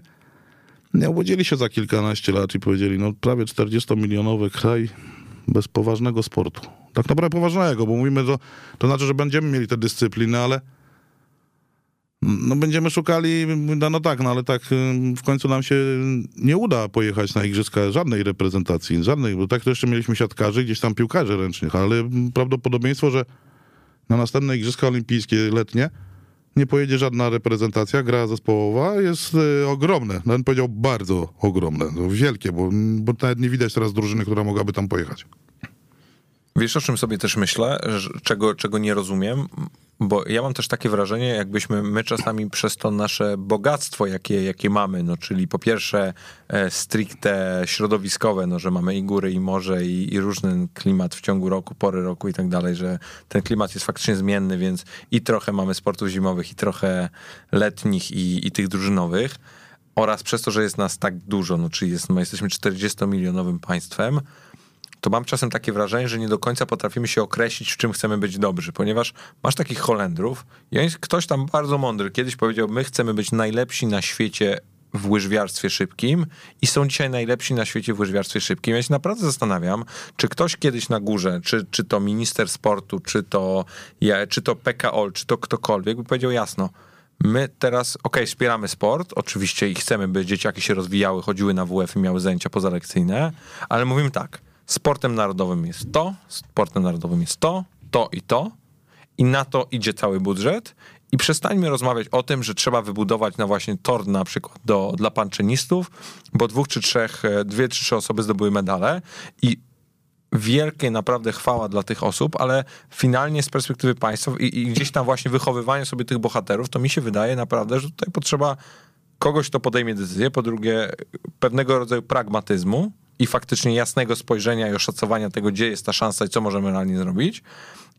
obudzili się za kilkanaście lat i powiedzieli, no prawie 40-milionowy kraj bez poważnego sportu. Tak naprawdę poważnego, bo mówimy, to, to znaczy, że będziemy mieli te dyscypliny, ale no będziemy szukali, no, no tak, no ale tak w końcu nam się nie uda pojechać na igrzyska żadnej reprezentacji, żadnej, bo tak to jeszcze mieliśmy siatkarzy, gdzieś tam piłkarzy ręcznych, ale prawdopodobieństwo, że na następne igrzyska olimpijskie letnie nie pojedzie żadna reprezentacja, gra zespołowa jest y, ogromne. Nawet powiedział bardzo ogromne, no, wielkie, bo, bo nawet nie widać teraz drużyny, która mogłaby tam pojechać. Wiesz, o czym sobie też myślę, czego, czego nie rozumiem? Bo ja mam też takie wrażenie, jakbyśmy my czasami przez to nasze bogactwo, jakie, jakie mamy, no czyli po pierwsze e, stricte środowiskowe, no że mamy i góry, i morze, i, i różny klimat w ciągu roku, pory roku i tak dalej, że ten klimat jest faktycznie zmienny, więc i trochę mamy sportów zimowych, i trochę letnich, i, i tych drużynowych. Oraz przez to, że jest nas tak dużo, no czyli jest, my jesteśmy 40-milionowym państwem, to mam czasem takie wrażenie, że nie do końca potrafimy się określić, w czym chcemy być dobrzy, ponieważ masz takich Holendrów i ktoś tam bardzo mądry kiedyś powiedział, my chcemy być najlepsi na świecie w łyżwiarstwie szybkim i są dzisiaj najlepsi na świecie w łyżwiarstwie szybkim. Ja się naprawdę zastanawiam, czy ktoś kiedyś na górze, czy, czy to minister sportu, czy to, ja, czy to PKO, czy to ktokolwiek by powiedział jasno, my teraz, ok, wspieramy sport, oczywiście i chcemy, by dzieciaki się rozwijały, chodziły na WF i miały zajęcia pozalekcyjne, ale mówimy tak, sportem narodowym jest to, sportem narodowym jest to, to i to i na to idzie cały budżet i przestańmy rozmawiać o tym, że trzeba wybudować na właśnie tor na przykład do, dla panczynistów, bo dwóch czy trzech, e, dwie czy trzy osoby zdobyły medale i wielkie naprawdę chwała dla tych osób, ale finalnie z perspektywy państwa i, i gdzieś tam właśnie wychowywanie sobie tych bohaterów, to mi się wydaje naprawdę, że tutaj potrzeba kogoś, kto podejmie decyzję, po drugie pewnego rodzaju pragmatyzmu, i faktycznie jasnego spojrzenia i oszacowania tego, gdzie jest ta szansa i co możemy realnie zrobić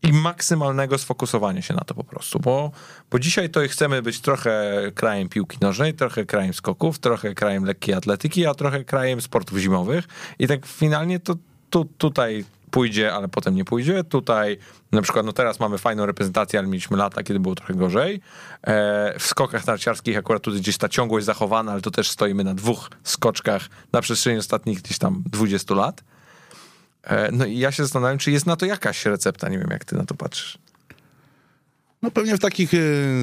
i maksymalnego sfokusowania się na to po prostu, bo, bo dzisiaj to chcemy być trochę krajem piłki nożnej, trochę krajem skoków, trochę krajem lekkiej atletyki, a trochę krajem sportów zimowych. I tak finalnie to tu, tutaj pójdzie, ale potem nie pójdzie. Tutaj na przykład, no teraz mamy fajną reprezentację, ale mieliśmy lata, kiedy było trochę gorzej. E, w skokach narciarskich akurat tutaj gdzieś ta ciągłość zachowana, ale to też stoimy na dwóch skoczkach na przestrzeni ostatnich gdzieś tam 20 lat. E, no i ja się zastanawiam, czy jest na to jakaś recepta. Nie wiem, jak ty na to patrzysz. No pewnie w takich e,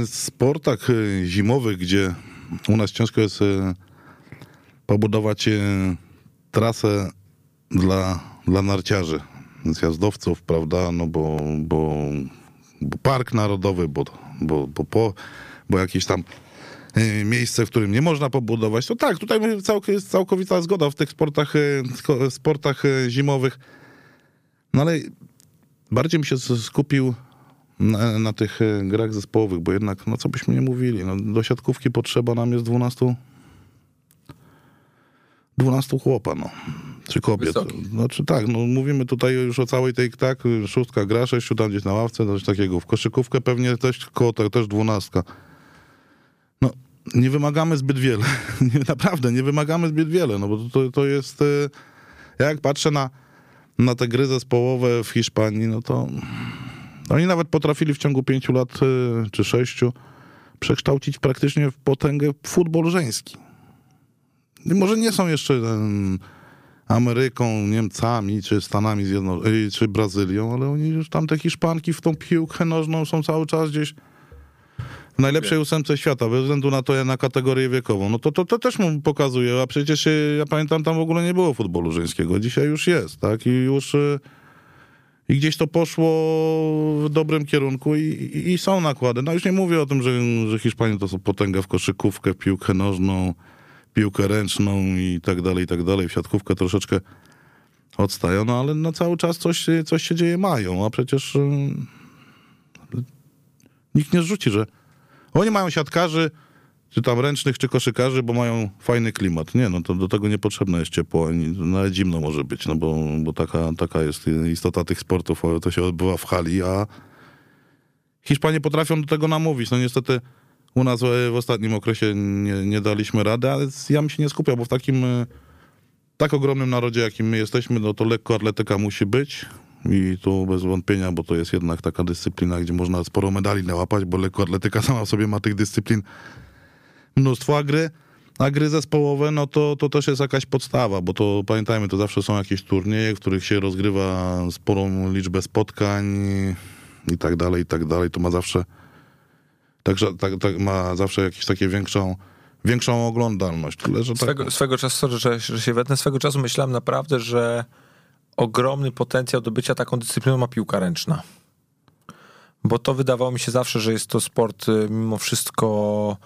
sportach zimowych, gdzie u nas ciężko jest pobudować trasę dla, dla narciarzy zjazdowców, prawda, no bo, bo, bo park narodowy, bo, bo, bo, bo, bo jakieś tam e, miejsce, w którym nie można pobudować, to tak, tutaj jest całkowita zgoda w tych sportach, e, sportach e, zimowych. No ale bardziej mi się skupił na, na tych grach zespołowych, bo jednak, no co byśmy nie mówili, no, do siatkówki potrzeba nam jest 12 12 chłopa, no. Czy kobiet. Wysokich. Znaczy tak, no mówimy tutaj już o całej tej, tak, szóstka gra, sześciu tam gdzieś na ławce, coś takiego. W koszykówkę pewnie też koło tego, też dwunastka. No, nie wymagamy zbyt wiele. [laughs] Naprawdę, nie wymagamy zbyt wiele, no bo to, to jest... Ja jak patrzę na, na te gry zespołowe w Hiszpanii, no to oni nawet potrafili w ciągu pięciu lat e, czy sześciu przekształcić praktycznie w potęgę futbol żeński. I Może nie są jeszcze em, Ameryką, Niemcami, czy Stanami Zjednoczonymi, czy Brazylią, ale oni już tam te Hiszpanki w tą piłkę nożną są cały czas gdzieś w najlepszej ósemce świata, bez względu na to, na kategorię wiekową. No to, to, to też mu pokazuje, a przecież e, ja pamiętam, tam w ogóle nie było futbolu żeńskiego. Dzisiaj już jest, tak? I już... e, I gdzieś to poszło w dobrym kierunku i, i, i są nakłady. No już nie mówię o tym, że, że Hiszpanie to są potęga w koszykówkę, piłkę nożną, piłkę ręczną i tak dalej, i tak dalej. W siatkówkę troszeczkę odstają, no ale no cały czas coś, coś się dzieje mają, a przecież y, nikt nie rzuci, że oni mają siatkarzy, czy tam ręcznych, czy koszykarzy, bo mają fajny klimat. Nie, no to do tego niepotrzebne jest ciepło, nawet zimno może być, no bo, bo taka, taka jest istota tych sportów, to się odbywa w hali, a Hiszpanie potrafią do tego namówić. No niestety u nas e, w ostatnim okresie nie, nie daliśmy rady, ale ja bym się nie skupiał, bo w takim e, tak ogromnym narodzie, jakim my jesteśmy, no to lekko atletyka musi być i tu bez wątpienia, bo to jest jednak taka dyscyplina, gdzie można sporo medali nałapać, bo lekko atletyka [laughs] sama w sobie ma tych dyscyplin mnóstwo, a gry, a gry zespołowe, no to, to też jest jakaś podstawa, bo to pamiętajmy, to zawsze są jakieś turnieje, w których się rozgrywa sporą liczbę spotkań i tak dalej, i tak dalej. To ma zawsze także tak, tak, ma zawsze jakąś takie większą, większą oglądalność. Tyle, że tak, Swego, swego czasu, że, że się wetnę, swego czasu myślałem naprawdę, że ogromny potencjał do bycia taką dyscypliną ma piłka ręczna. Bo to wydawało mi się zawsze, że jest to sport y, mimo wszystko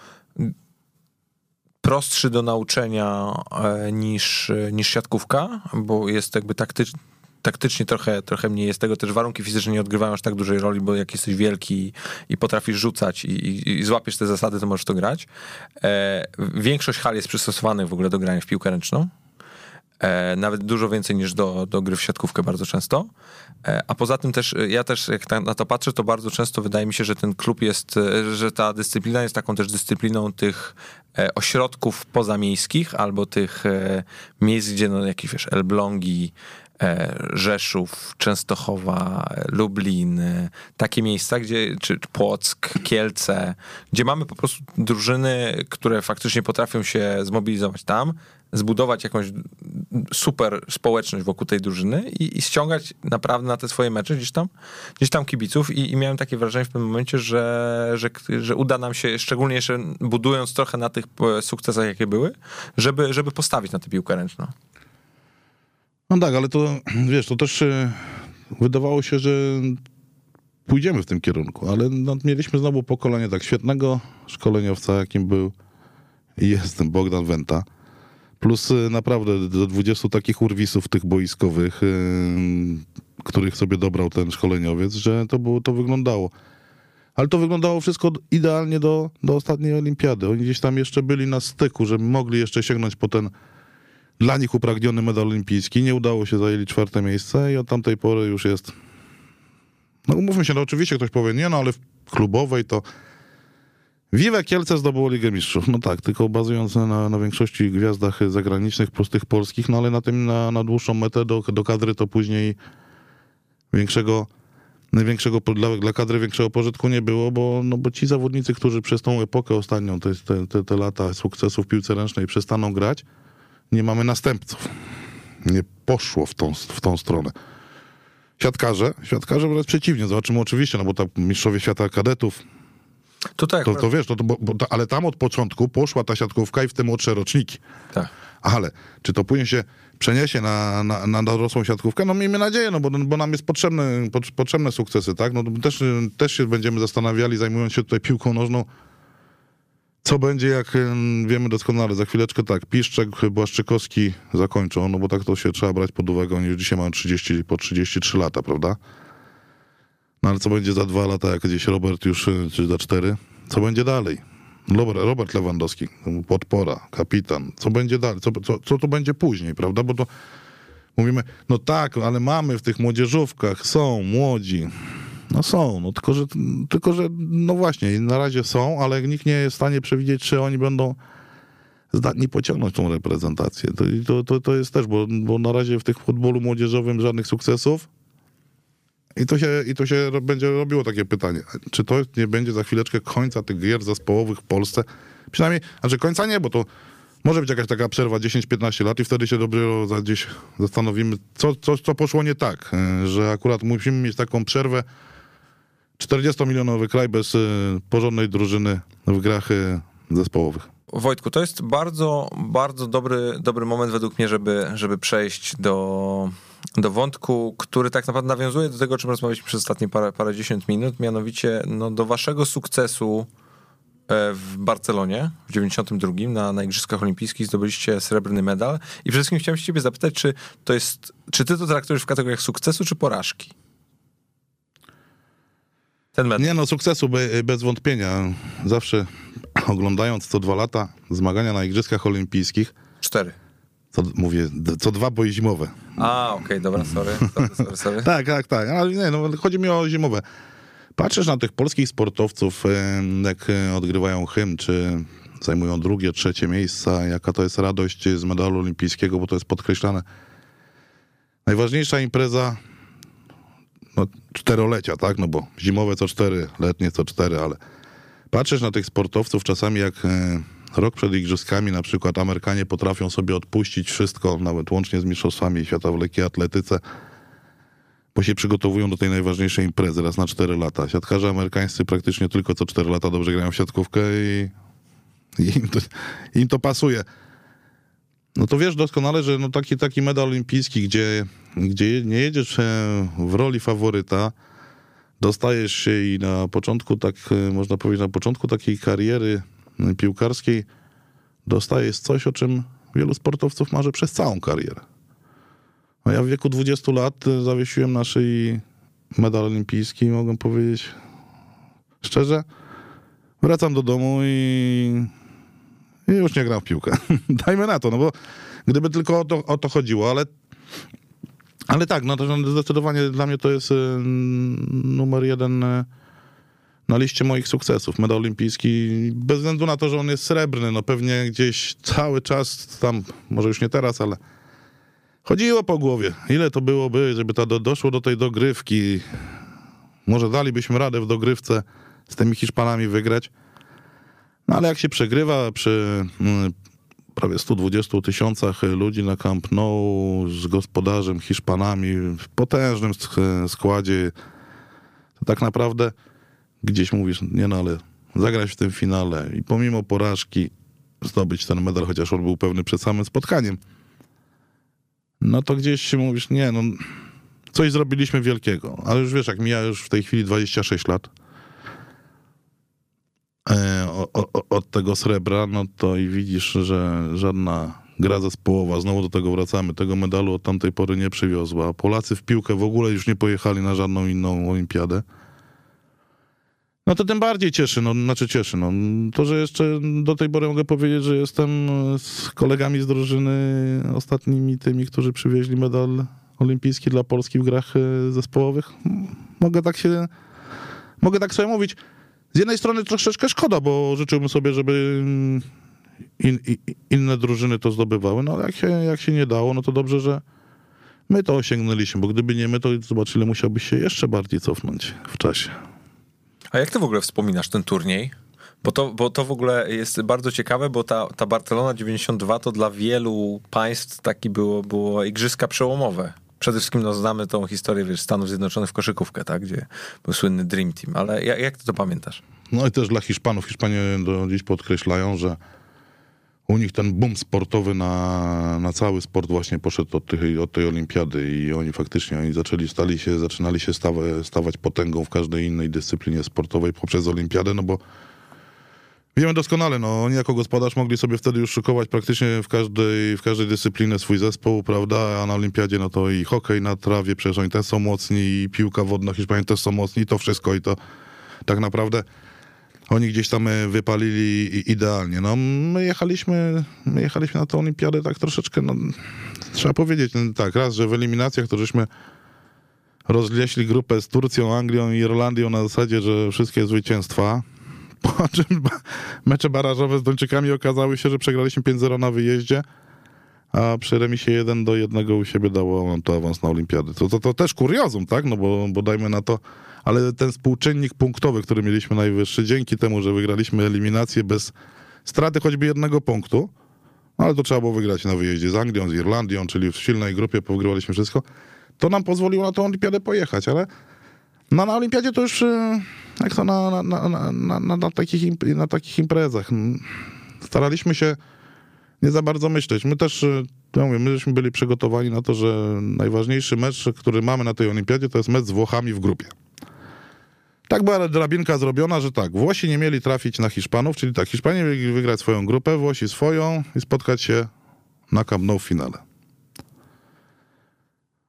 prostszy do nauczenia e, niż, e, niż siatkówka, bo jest jakby taktycz, taktycznie trochę, trochę mniej jest tego, też warunki fizyczne nie odgrywają aż tak dużej roli, bo jak jesteś wielki i potrafisz rzucać i, i, i złapiesz te zasady, to możesz to grać. E, większość hal jest przystosowanych w ogóle do grania w piłkę ręczną. E, nawet dużo więcej niż do, do gry w siatkówkę bardzo często. E, a poza tym też, ja też jak na to patrzę, to bardzo często wydaje mi się, że ten klub jest, e, że ta dyscyplina jest taką też dyscypliną tych e, ośrodków pozamiejskich albo tych e, miejsc, gdzie no jakieś wiesz, Elblągi, Rzeszów, Częstochowa, e, Lublin, e, takie miejsca, gdzie, czy Płock, Kielce, gdzie mamy po prostu drużyny, które faktycznie potrafią się zmobilizować tam, zbudować jakąś super społeczność wokół tej drużyny i, i ściągać naprawdę na te swoje mecze gdzieś tam, gdzieś tam kibiców i, i miałem takie wrażenie w pewnym momencie, że, że, że uda nam się, szczególnie jeszcze budując trochę na tych e, sukcesach, jakie były, żeby, żeby postawić na tę piłkę ręczną. No tak, ale to wiesz, to też e, wydawało się, że pójdziemy w tym kierunku, ale no, mieliśmy znowu pokolenie tak świetnego szkoleniowca, jakim był i jest ten Bogdan Wenta. Plus e, naprawdę do 20 takich urwisów tych boiskowych, e, których sobie dobrał ten szkoleniowiec, że to było, to wyglądało. Ale to wyglądało wszystko idealnie do, do ostatniej olimpiady. Oni gdzieś tam jeszcze byli na styku, że mogli jeszcze sięgnąć po ten dla nich upragniony medal olimpijski. Nie udało się, zajęli czwarte miejsce i od tamtej pory już jest... No umówmy się, no oczywiście ktoś powie, nie no, ale w klubowej to... Wiwe Kielce zdobyło Ligę Mistrzów. No tak, tylko bazując na, na większości gwiazdach zagranicznych, plus tych polskich, no ale na tym, na, na dłuższą metę do, do kadry to później większego, największego, po- dla, dla kadry większego pożytku nie było, bo, no bo ci zawodnicy, którzy przez tą epokę ostatnią, te, te, te, lata sukcesu w piłce ręcznej przestaną grać, nie mamy następców. Nie poszło w tą, w tą stronę. Siatkarze, siatkarze wręcz przeciwnie, zobaczymy oczywiście, no bo tam mistrzowie świata kadetów, Tutaj to, to wiesz, to, to, bo, bo, ale tam od początku poszła ta siatkówka i w te młodsze roczniki. tak. Ale czy to później się przeniesie na, na, na dorosłą siatkówkę? No miejmy nadzieję, no bo, bo nam jest potrzebne, pot- potrzebne sukcesy, tak? No to też, też się będziemy zastanawiali, zajmując się tutaj piłką nożną, co będzie, jak wiemy doskonale, za chwileczkę tak, Piszczek, Błaszczykowski zakończą, no bo tak to się trzeba brać pod uwagę, oni już dzisiaj mają 30, po 33 lata, prawda? No ale co będzie za dwa lata, jak gdzieś Robert już, y, czy za cztery? Co będzie dalej? Robert, Lewandowski, podpora, kapitan. Co będzie dalej? Co, co, co to będzie później, prawda? Bo to mówimy, no tak, ale mamy w tych młodzieżówkach, są młodzi. No są, no tylko że, tylko, że no właśnie, na razie są, ale nikt nie jest w stanie przewidzieć, czy oni będą zdatni pociągnąć tą reprezentację. To, to, to, jest też, bo, bo na razie w tych futbolu młodzieżowym żadnych sukcesów. I to, się, I to się będzie robiło takie pytanie, czy to nie będzie za chwileczkę końca tych gier zespołowych w Polsce? Przynajmniej, znaczy końca nie, bo to może być jakaś taka przerwa 10-15 lat i wtedy się za gdzieś zastanowimy, co, co, co poszło nie tak, e, że akurat musimy mieć taką przerwę 40-milionowy kraj bez e, porządnej drużyny w grach e, zespołowych. Wojtku, to jest bardzo, bardzo dobry, dobry moment według mnie, żeby, żeby przejść do, do wątku, który tak naprawdę nawiązuje do tego, o czym rozmawialiśmy przez ostatnie parę, parę dziesiąt minut, mianowicie no, do waszego sukcesu e, w Barcelonie w 92 na, na Igrzyskach Olimpijskich zdobyliście srebrny medal i przede wszystkim chciałem się ciebie zapytać, czy to jest, czy ty to traktujesz w kategoriach sukcesu czy porażki? Ten medal. Nie no, sukcesu bez wątpienia. Zawsze oglądając co dwa lata zmagania na Igrzyskach Olimpijskich. Cztery. Co, mówię, co dwa boje zimowe. A, okej, okay, dobra, sorry. sorry, sorry, sorry. [laughs] tak, tak, tak. Ale nie, no, chodzi mi o zimowe. Patrzysz na tych polskich sportowców, jak odgrywają hymn, czy zajmują drugie, trzecie miejsca, jaka to jest radość z medalu olimpijskiego, bo to jest podkreślane. Najważniejsza impreza no, czterolecia, tak? No bo zimowe co cztery, letnie co cztery, ale patrzysz na tych sportowców czasami jak e, rok przed igrzyskami na przykład Amerykanie potrafią sobie odpuścić wszystko, nawet łącznie z mistrzostwami świata w lekkiej atletyce, bo się przygotowują do tej najważniejszej imprezy raz na 4 lata. Siatkarze amerykańscy praktycznie tylko co 4 lata dobrze grają w siatkówkę i, i im, to, im to pasuje. No to wiesz doskonale, że no taki, taki medal olimpijski, gdzie, gdzie nie jedziesz e, w roli faworyta, dostajesz się i na początku, tak e, można powiedzieć, na początku takiej kariery e, piłkarskiej dostajesz coś, o czym wielu sportowców marzy przez całą karierę. No ja w wieku 20 lat zawiesiłem na szyi medal olimpijski i mogę powiedzieć szczerze, wracam do domu i, i już nie gram w piłkę. [laughs] Dajmy na to, no bo gdyby tylko o to, o to chodziło, ale ale tak, no to zdecydowanie dla mnie to jest y, numer jeden y, na liście moich sukcesów. Medal olimpijski, bez względu na to, że on jest srebrny, no pewnie gdzieś cały czas tam, może już nie teraz, ale chodziło po głowie. Ile to byłoby, żeby to do, doszło do tej dogrywki. Może dalibyśmy radę w dogrywce z tymi Hiszpanami wygrać. No ale jak się przegrywa przy mm, prawie 120 tysiącach ludzi na Camp Nou z gospodarzem Hiszpanami w potężnym składzie. To tak naprawdę gdzieś mówisz, nie no, ale zagrać w tym finale i pomimo porażki zdobyć ten medal, chociaż on był pewny przed samym spotkaniem. No to gdzieś się mówisz, nie no, coś zrobiliśmy wielkiego. Ale już wiesz, jak mija już w tej chwili 26 lat, od tego srebra, no to i widzisz, że żadna gra zespołowa, znowu do tego wracamy, tego medalu od tamtej pory nie przywiozła. Polacy w piłkę w ogóle już nie pojechali na żadną inną olimpiadę. No to tym bardziej cieszy, no, znaczy cieszy, no. To, że jeszcze do tej pory mogę powiedzieć, że jestem z kolegami z drużyny ostatnimi tymi, którzy przywieźli medal olimpijski dla Polski w grach e, zespołowych. Mogę tak się, mogę tak sobie mówić z jednej strony troszeczkę szkoda, bo życzyłbym sobie, żeby in, in, inne drużyny to zdobywały, no ale jak się, jak się nie dało, no to dobrze, że my to osiągnęliśmy, bo gdyby nie my, to zobacz, ile musiałbyś się jeszcze bardziej cofnąć w czasie. A jak ty w ogóle wspominasz ten turniej? Bo to, bo to w ogóle jest bardzo ciekawe, bo ta, ta Barcelona 92 to dla wielu państw taki było, było igrzyska przełomowe przede wszystkim no, znamy tą historię wiesz, Stanów Zjednoczonych w koszykówkę, tak? gdzie był słynny Dream Team, ale jak, jak ty to pamiętasz? No i też dla Hiszpanów. Hiszpanie do dziś podkreślają, że u nich ten boom sportowy na, na cały sport właśnie poszedł od, od tej olimpiady i oni faktycznie oni zaczęli, stali się, zaczynali się stawa, stawać potęgą w każdej innej dyscyplinie sportowej poprzez olimpiadę, no bo Wiemy doskonale, no oni jako gospodarz mogli sobie wtedy już szykować praktycznie w każdej, w każdej dyscyplinie swój zespół, prawda, a na olimpiadzie no to i hokej na trawie, przecież oni też są mocni, i piłka wodna Hiszpanii też są mocni, to wszystko i to tak naprawdę oni gdzieś tam e, wypalili idealnie. No my jechaliśmy, my jechaliśmy na tę olimpiadę tak troszeczkę, no trzeba powiedzieć, no, tak, raz, że w eliminacjach to żeśmy rozleśli grupę z Turcją, Anglią i Irlandią na zasadzie, że wszystkie zwycięstwa. Po czym mecze barażowe z Duńczykami okazały się, że przegraliśmy 5-0 na wyjeździe, a przy remisie 1 do 1 u siebie dało nam to awans na olimpiady. To, to, to też kuriozum, tak? No bo, bo dajmy na to, ale ten współczynnik punktowy, który mieliśmy najwyższy, dzięki temu, że wygraliśmy eliminację bez straty choćby jednego punktu, no ale to trzeba było wygrać na wyjeździe z Anglią, z Irlandią, czyli w silnej grupie powygrywaliśmy wszystko, to nam pozwoliło na tę olimpiadę pojechać, ale no, na olimpiadzie to już e, jak to na, na, na, na, na, takich, na takich imprezach. Staraliśmy się nie za bardzo myśleć. My też, e, ja mówię, my żeśmy byli przygotowani na to, że najważniejszy mecz, który mamy na tej olimpiadzie, to jest mecz z Włochami w grupie. Tak była drabinka zrobiona, że tak, Włosi nie mieli trafić na Hiszpanów, czyli tak, Hiszpanie mieli wygrać swoją grupę, Włosi swoją i spotkać się na Camp Nou w finale.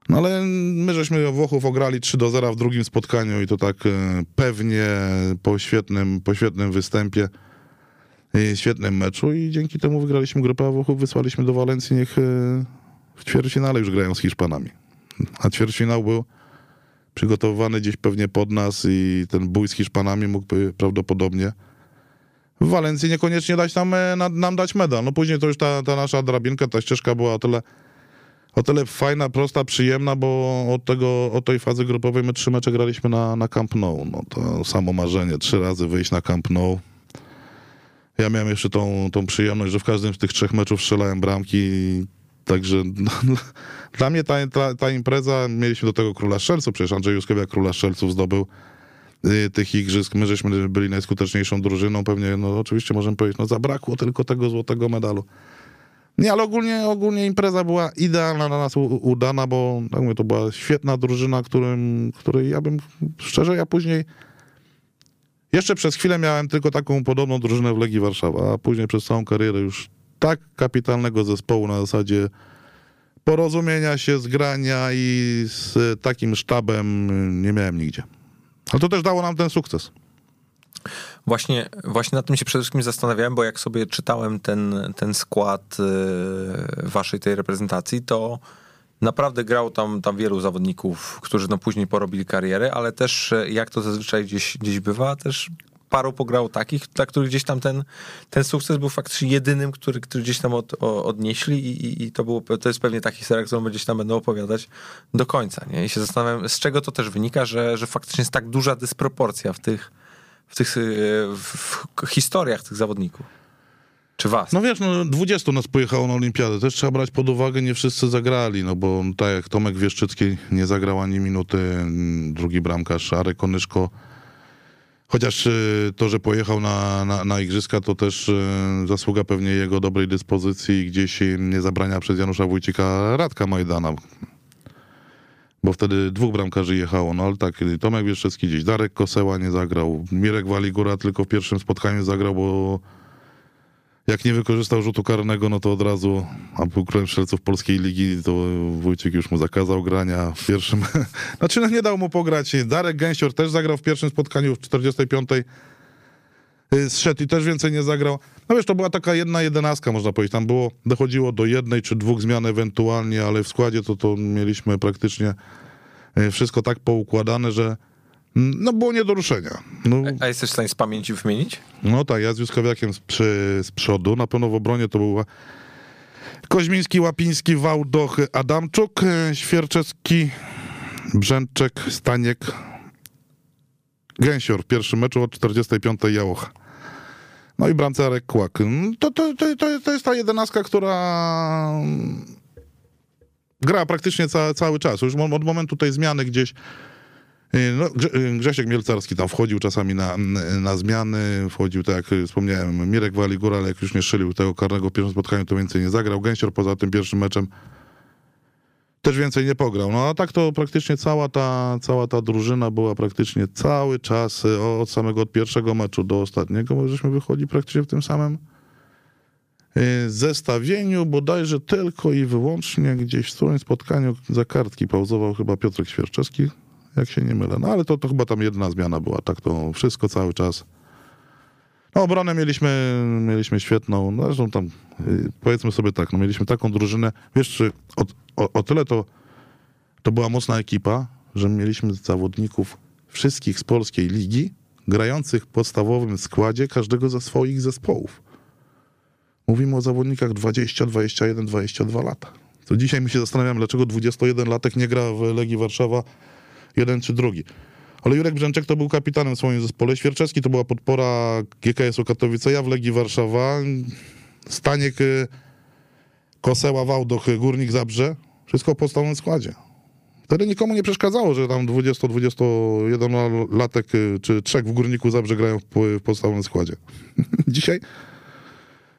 No ale my żeśmy Włochów ograli 3 do 0 w drugim spotkaniu i to tak e, pewnie po świetnym, po świetnym występie świetnym meczu i dzięki temu wygraliśmy grupę, a Włochów wysłaliśmy do Walencji, niech e, w ćwierćfinale już grają z Hiszpanami. A ćwierćfinał był przygotowywany gdzieś pewnie pod nas i ten bój z Hiszpanami mógłby prawdopodobnie w Walencji niekoniecznie dać nam, e, na- nam dać medal. No później to już ta, ta nasza drabinka, ta ścieżka była o tyle, o tyle fajna, prosta, przyjemna, bo od, tego, od tej fazy grupowej my trzy mecze graliśmy na, na Camp Nou. No to samo marzenie, trzy razy wyjść na Camp Nou. Ja miałem jeszcze tą, tą przyjemność, że w każdym z tych trzech meczów strzelałem bramki, także no, [laughs] dla mnie ta, ta, ta impreza, mieliśmy do tego króla strzelców, przecież Andrzej Juskowiak króla strzelców zdobył y, tych igrzysk, my żeśmy byli najskuteczniejszą drużyną, pewnie, no oczywiście możemy powiedzieć, no zabrakło tylko tego złotego medalu. Nie, ale ogólnie, ogólnie impreza była idealna na nas, udana, bo tak mówię, to była świetna drużyna, którym, której ja bym, szczerze, ja później jeszcze przez chwilę miałem tylko taką podobną drużynę w Legii Warszawa, a później przez całą karierę już tak kapitalnego zespołu na zasadzie porozumienia się, zgrania i z takim sztabem nie miałem nigdzie. Ale to też dało nam ten sukces. Właśnie, właśnie nad tym się przede wszystkim zastanawiałem, bo jak sobie czytałem ten, ten skład e, waszej tej reprezentacji, to naprawdę grało tam, tam wielu zawodników, którzy no później porobili karierę, ale też e, jak to zazwyczaj gdzieś, gdzieś bywa, też paru pograło takich, dla których gdzieś tam ten, ten sukces był faktycznie jedynym, który, który gdzieś tam od, odnieśli i, i, i to, było, to jest pewnie ta historia, którą gdzieś tam będą opowiadać do końca. Nie? I się zastanawiam, z czego to też wynika, że, że faktycznie jest tak duża dysproporcja w tych, w tych e, w, historiach tych zawodników. Czy was? No wiesz, no 20 nas pojechało na olimpiadę. Też trzeba brać pod uwagę, nie wszyscy zagrali, no bo tak jak Tomek Wieszczycki nie zagrał ani minuty, drugi bramkarz Arek Konyszko. Chociaż y, to, że pojechał na, na, na igrzyska, to też y, zasługa pewnie jego dobrej dyspozycji i gdzieś nie zabrania przez Janusza Wójcika Radka Majdana. Bo wtedy dwóch bramkarzy jechało, no ale tak, Tomek Wieszczycki gdzieś, Darek Koseła nie zagrał, Mirek Waligura tylko w pierwszym spotkaniu zagrał, bo jak nie wykorzystał rzutu karnego, no to od razu, a był królem strzelców polskiej ligi, to Wójcik już mu zakazał grania w pierwszym. [laughs] Znaczy, no nie dał mu pograć. Darek Gęsior też zagrał w pierwszym spotkaniu w 45. y, Zszedł i też więcej nie zagrał. No wiesz, to była taka jedna jedenastka, można powiedzieć. Tam było, dochodziło do jednej czy dwóch zmian ewentualnie, ale w składzie to, to mieliśmy praktycznie y, wszystko tak poukładane, że no było nie do ruszenia. No, A jesteś w stanie z pamięci wymienić? no tak, ja z Juskowiakiem z, przy, z przodu. Na pewno w obronie to był Koźmiński, Łapiński, Wałdoch, Adamczuk, e, Świerczewski, Brzęczek, Staniek, Gęsior w pierwszym meczu od 45 Jałocha. No i bramce Arek Kłak. Mm, To, to, to, to, jest ta jedenastka, która gra praktycznie ca, cały czas. Już od momentu tej zmiany gdzieś no, Grze- Grzesiek Mielcarski tam wchodził czasami na, na zmiany, wchodził, tak jak wspomniałem, Mirek Waligura, ale jak już nie strzelił tego karnego w pierwszym spotkaniu, to więcej nie zagrał. Gęsior poza tym pierwszym meczem też więcej nie pograł. No a tak to praktycznie cała ta, cała ta drużyna była praktycznie cały czas y, od samego od pierwszego meczu do ostatniego, bo żeśmy wychodzi praktycznie w tym samym y, zestawieniu, bodajże tylko i wyłącznie gdzieś w którymś spotkaniu za kartki pauzował chyba Piotrek Świerczewski, jak się nie mylę. No ale to, to chyba tam jedna zmiana była, tak to wszystko cały czas. No obronę mieliśmy, mieliśmy świetną, no zresztą tam y, powiedzmy sobie tak, no mieliśmy taką drużynę, wiesz, o, o, o tyle to, to była mocna ekipa, że mieliśmy zawodników wszystkich z polskiej ligi, grających w podstawowym składzie każdego ze swoich zespołów. Mówimy o zawodnikach 20, 21, 22 lata. To dzisiaj my się zastanawiamy, dlaczego 21-latek nie gra w Legii Warszawa jeden czy drugi. Ale Jurek Brzęczek to był kapitanem w swoim zespole. Świerczewski to była podpora GKS-u Katowice, ja w Legii Warszawa. Staniek, y, Koseła, Wałdoch, y, Górnik Zabrze. Wszystko w podstawowym składzie. Wtedy nikomu nie przeszkadzało, że tam 20-21 latek y, czy trzech w Górniku Zabrze grają w, podstawowym składzie. [laughs] Dzisiaj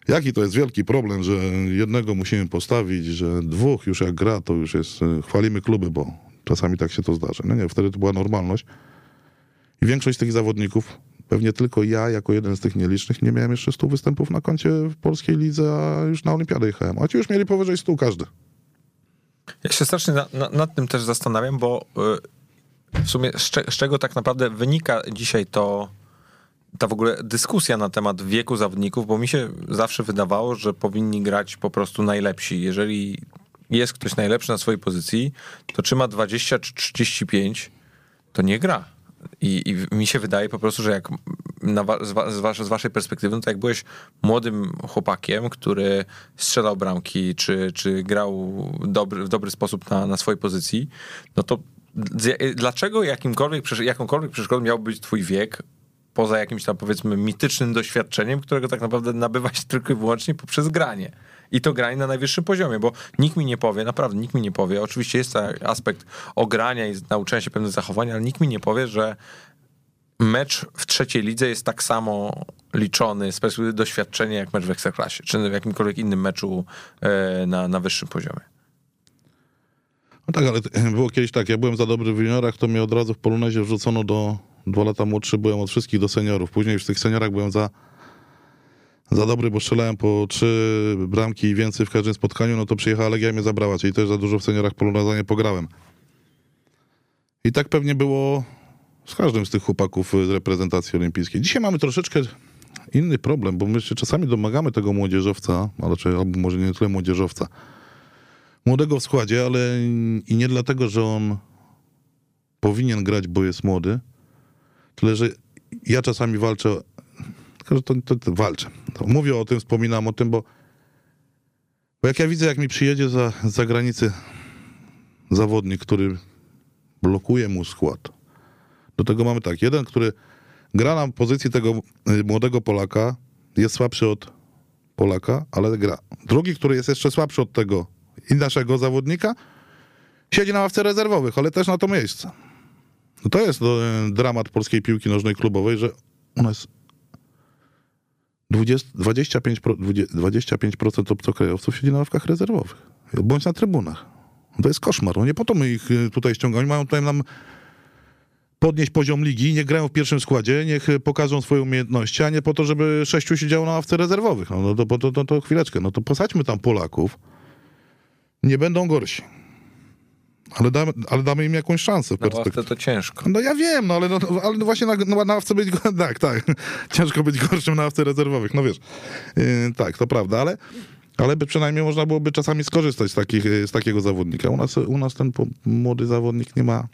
jaki to jest wielki problem, że jednego musimy postawić, że dwóch już jak gra, to już jest, chwalimy kluby, bo czasami tak się to zdarza. No nie, wtedy to była normalność. I większość tych zawodników, pewnie tylko ja, jako jeden z tych nielicznych, nie miałem jeszcze 100 występów na koncie w polskiej lidze, a już na olimpiadę jechałem. A ci już mieli powyżej 100 każdy. Ja się strasznie na, na, nad tym też zastanawiam, bo y, w sumie z, cze, z, czego tak naprawdę wynika dzisiaj to ta w ogóle dyskusja na temat wieku zawodników, bo mi się zawsze wydawało, że powinni grać po prostu najlepsi. Jeżeli jest ktoś najlepszy na swojej pozycji, to czy ma 20 czy 35, to nie gra. I, I, mi się wydaje po prostu, że jak z, z, waszej perspektywy, no to jak byłeś młodym chłopakiem, który strzelał bramki, czy, czy grał dobry, w dobry sposób na, na swojej pozycji, no to dlaczego jakimkolwiek, jakąkolwiek przeszkodą miał być twój wiek, poza jakimś tam powiedzmy mitycznym doświadczeniem, którego tak naprawdę nabywa się tylko i wyłącznie poprzez granie. I to granie na najwyższym poziomie, bo nikt mi nie powie, naprawdę nikt mi nie powie, oczywiście jest aspekt ogrania i nauczenia się pewnych zachowań, ale nikt mi nie powie, że mecz w trzeciej lidze jest tak samo liczony z perspektywy doświadczenia jak mecz w Ekstraklasie, czy w jakimkolwiek innym meczu e, na, na wyższym poziomie. No tak, ale było kiedyś tak, ja byłem za dobry w juniorach, to mnie od razu w Polonezie wrzucono do dwa lata młodszy, byłem od wszystkich do seniorów. Później już w tych seniorach byłem za za dobry, bo strzelałem po trzy bramki i więcej w każdym spotkaniu, no to przyjechała Legia i mnie zabrała, czyli też za dużo w seniorach Poloneza nie pograłem. I tak pewnie było z każdym z tych chłopaków z reprezentacji olimpijskiej. Dzisiaj mamy troszeczkę inny problem, bo my się czasami domagamy tego młodzieżowca, ale albo może nie tyle młodzieżowca, młodego w składzie, ale i nie dlatego, że on powinien grać, bo jest młody, tyle, że ja czasami walczę tylko, że to, to, to walczę. To mówię o tym, wspominam o tym, bo, bo jak ja widzę, jak mi przyjedzie za, z zagranicy zawodnik, który blokuje mu skład. Do tego mamy tak, jeden, który gra na pozycji tego y, młodego Polaka, jest słabszy od Polaka, ale gra. Drugi, który jest jeszcze słabszy od tego i naszego zawodnika, siedzi na ławce rezerwowych, ale też na to miejsce. No to jest y, dramat polskiej piłki nożnej klubowej, że u nas 20, 25%, 25% obcokrajowców siedzi na ławkach rezerwowych, bądź na trybunach. To jest koszmar. No nie po to my ich y, tutaj ściągamy. Mają tutaj nam podnieść poziom ligi, niech grają w pierwszym składzie, niech pokażą swoje umiejętności, a nie po to, żeby sześciu siedziało na ławce rezerwowych. No, no to, to, to, to chwileczkę, no to posadźmy tam Polaków. Nie będą gorsi. Ale damy, ale damy im jakąś szansę. Na ławce to ciężko. No ja wiem, no ale, no, ale właśnie na, na, na ławce być... [laughs] Tak, tak. Ciężko być gorszym na ławce rezerwowych, no wiesz. Yy, tak, to prawda, ale... Ale by przynajmniej można byłoby czasami skorzystać z, takich, z takiego zawodnika. U nas, u nas ten młody zawodnik nie ma,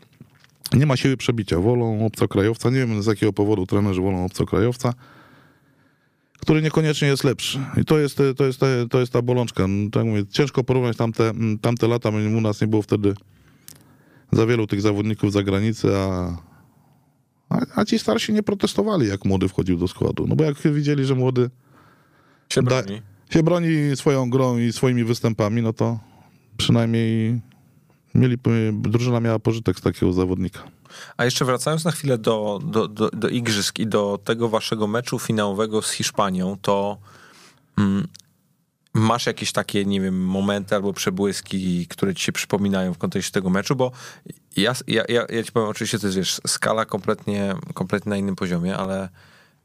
nie ma siły przebicia. Wolą obcokrajowca. Nie wiem z jakiego powodu trenerzy wolą obcokrajowca, który niekoniecznie jest lepszy. I to jest, to jest, to jest ta bolączka. Tak mówię, ciężko porównać tamte, tamte lata. U nas nie było wtedy za wielu tych zawodników za granicę, a, a, a, ci starsi nie protestowali, jak młody wchodził do składu. No bo jak widzieli, że młody się broni, da, się broni swoją grą i swoimi występami, no to przynajmniej mieli, drużyna miała pożytek z takiego zawodnika. A jeszcze wracając na chwilę do, do, do, do igrzysk i do tego waszego meczu finałowego z Hiszpanią, to mm, masz jakieś takie, nie wiem, momenty albo przebłyski, które ci się przypominają w kontekście tego meczu, bo ja, ja, ja, ja ci powiem, oczywiście to jest, wiesz, skala kompletnie, kompletnie na innym poziomie, ale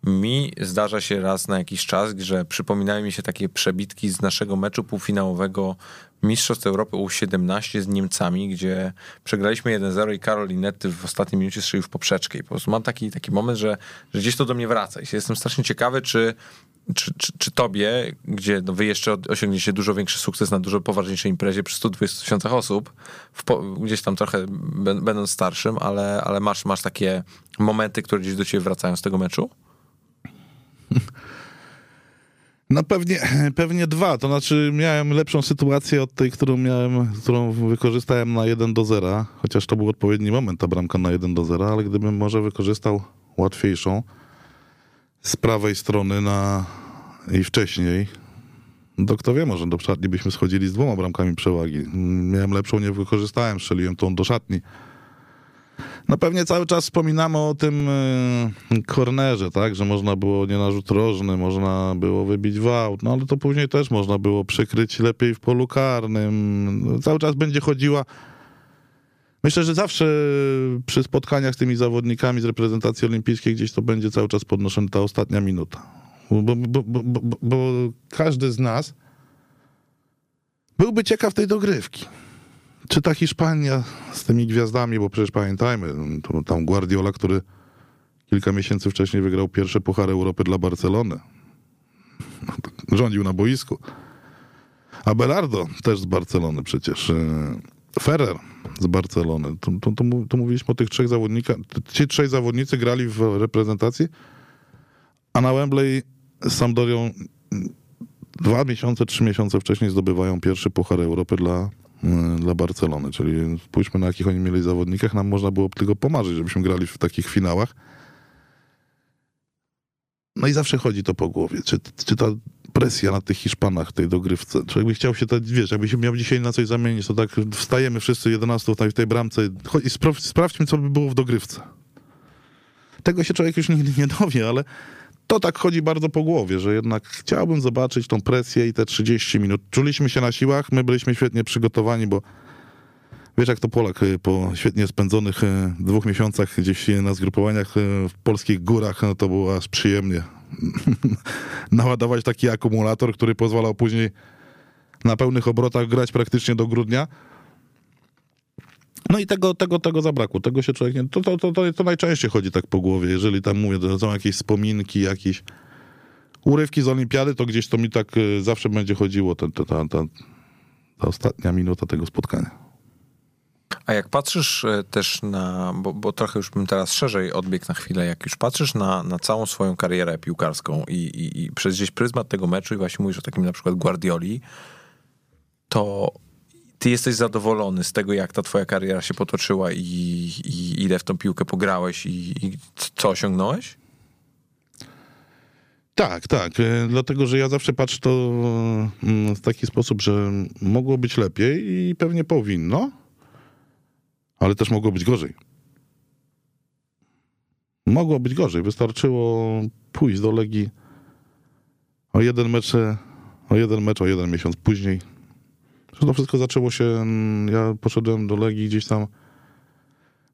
mi zdarza się raz na jakiś czas, że przypominają mi się takie przebitki z naszego meczu półfinałowego Mistrzostw Europy U17 z Niemcami, gdzie przegraliśmy 1-0 i Karol Inety w ostatniej minucie strzelił w poprzeczkę. I po prostu mam taki, taki moment, że, że gdzieś to do mnie wraca. I jestem strasznie ciekawy, czy, czy, czy, czy tobie, gdzie no wy jeszcze osiągniecie dużo większy sukces na dużo poważniejszej imprezie przy 120 tysiącach osób, gdzieś tam trochę będąc starszym, ale, ale masz, masz takie momenty, które gdzieś do ciebie wracają z tego meczu? [laughs] No pewnie, pewnie dwa, to znaczy miałem lepszą sytuację od tej, którą miałem, którą wykorzystałem na 1 do 0, chociaż to był odpowiedni moment, ta bramka na 1 do 0, ale gdybym może wykorzystał łatwiejszą z prawej strony na i wcześniej, to kto wie, może do szatni byśmy schodzili z dwoma bramkami przewagi. Miałem lepszą, nie wykorzystałem, strzeliłem tą do szatni. No pewnie cały czas wspominamy o tym yy, kornerze, tak, że można było nie narzut rożny, można było wybić wał, no ale to później też można było przykryć lepiej w polu karnym. No, cały czas będzie chodziła Myślę, że zawsze przy spotkaniach z tymi zawodnikami z reprezentacji olimpijskiej gdzieś to będzie cały czas podnoszona ta ostatnia minuta. Bo, bo, bo, bo, każdy z nas byłby ciekaw tej dogrywki czy ta Hiszpania z tymi gwiazdami, bo przecież pamiętajmy, to tam Guardiola, który kilka miesięcy wcześniej wygrał pierwsze Puchary Europy dla Barcelony. Rządził na boisku. A Belardo też z Barcelony przecież. E, Ferrer z Barcelony. To, to, to, to mówiliśmy o tych trzech zawodnikach. Ci trzej zawodnicy grali w reprezentacji, a na Wembley z Sampdorią dwa miesiące, trzy miesiące wcześniej zdobywają pierwszy Puchar Europy dla Y, dla Barcelony, czyli spójrzmy na jakich oni mieli zawodnikach, nam można było tylko pomarzyć, żebyśmy grali w takich finałach. No i zawsze chodzi to po głowie, czy, czy ta presja na tych Hiszpanach, tej dogrywce, czy jakby chciał się, to, wiesz, jakby się miał dzisiaj na coś zamienić, to tak wstajemy wszyscy 11 w tej bramce i sprawdźmy, co by było w dogrywce. Tego się człowiek już nigdy nie dowie, ale to tak chodzi bardzo po głowie, że jednak chciałbym zobaczyć tą presję i te 30 minut. Czuliśmy się na siłach, my byliśmy świetnie przygotowani, bo wiesz jak to Polak y, po świetnie spędzonych y, dwóch miesiącach gdzieś na zgrupowaniach y, w polskich górach, no to było aż przyjemnie [laughs] naładować taki akumulator, który pozwalał później na pełnych obrotach grać praktycznie do grudnia. No i tego, tego, tego zabrakło, tego się człowiek nie... To, to, to, to, najczęściej chodzi tak po głowie, jeżeli tam mówię, to są jakieś wspominki, jakieś urywki z olimpiady, to gdzieś to mi tak y, zawsze będzie chodziło, ta, ta, ta, ta ostatnia minuta tego spotkania. A jak patrzysz y, też na, bo, bo, trochę już bym teraz szerzej odbiegł na chwilę, jak już patrzysz na, na całą swoją karierę piłkarską i, i, i przez gdzieś pryzmat tego meczu i właśnie mówisz o takim na przykład Guardioli, to ty jesteś zadowolony z tego, jak ta twoja kariera się potoczyła i, i ile w tą piłkę pograłeś i, i co osiągnąłeś? Tak, tak. E, dlatego, że ja zawsze patrzę to mm, w taki sposób, że mogło być lepiej i pewnie powinno, ale też mogło być gorzej. Mogło być gorzej. Wystarczyło pójść do Legii o jeden mecz, o jeden mecz, o jeden miesiąc później to wszystko zaczęło się, mm, ja poszedłem do Legii gdzieś tam,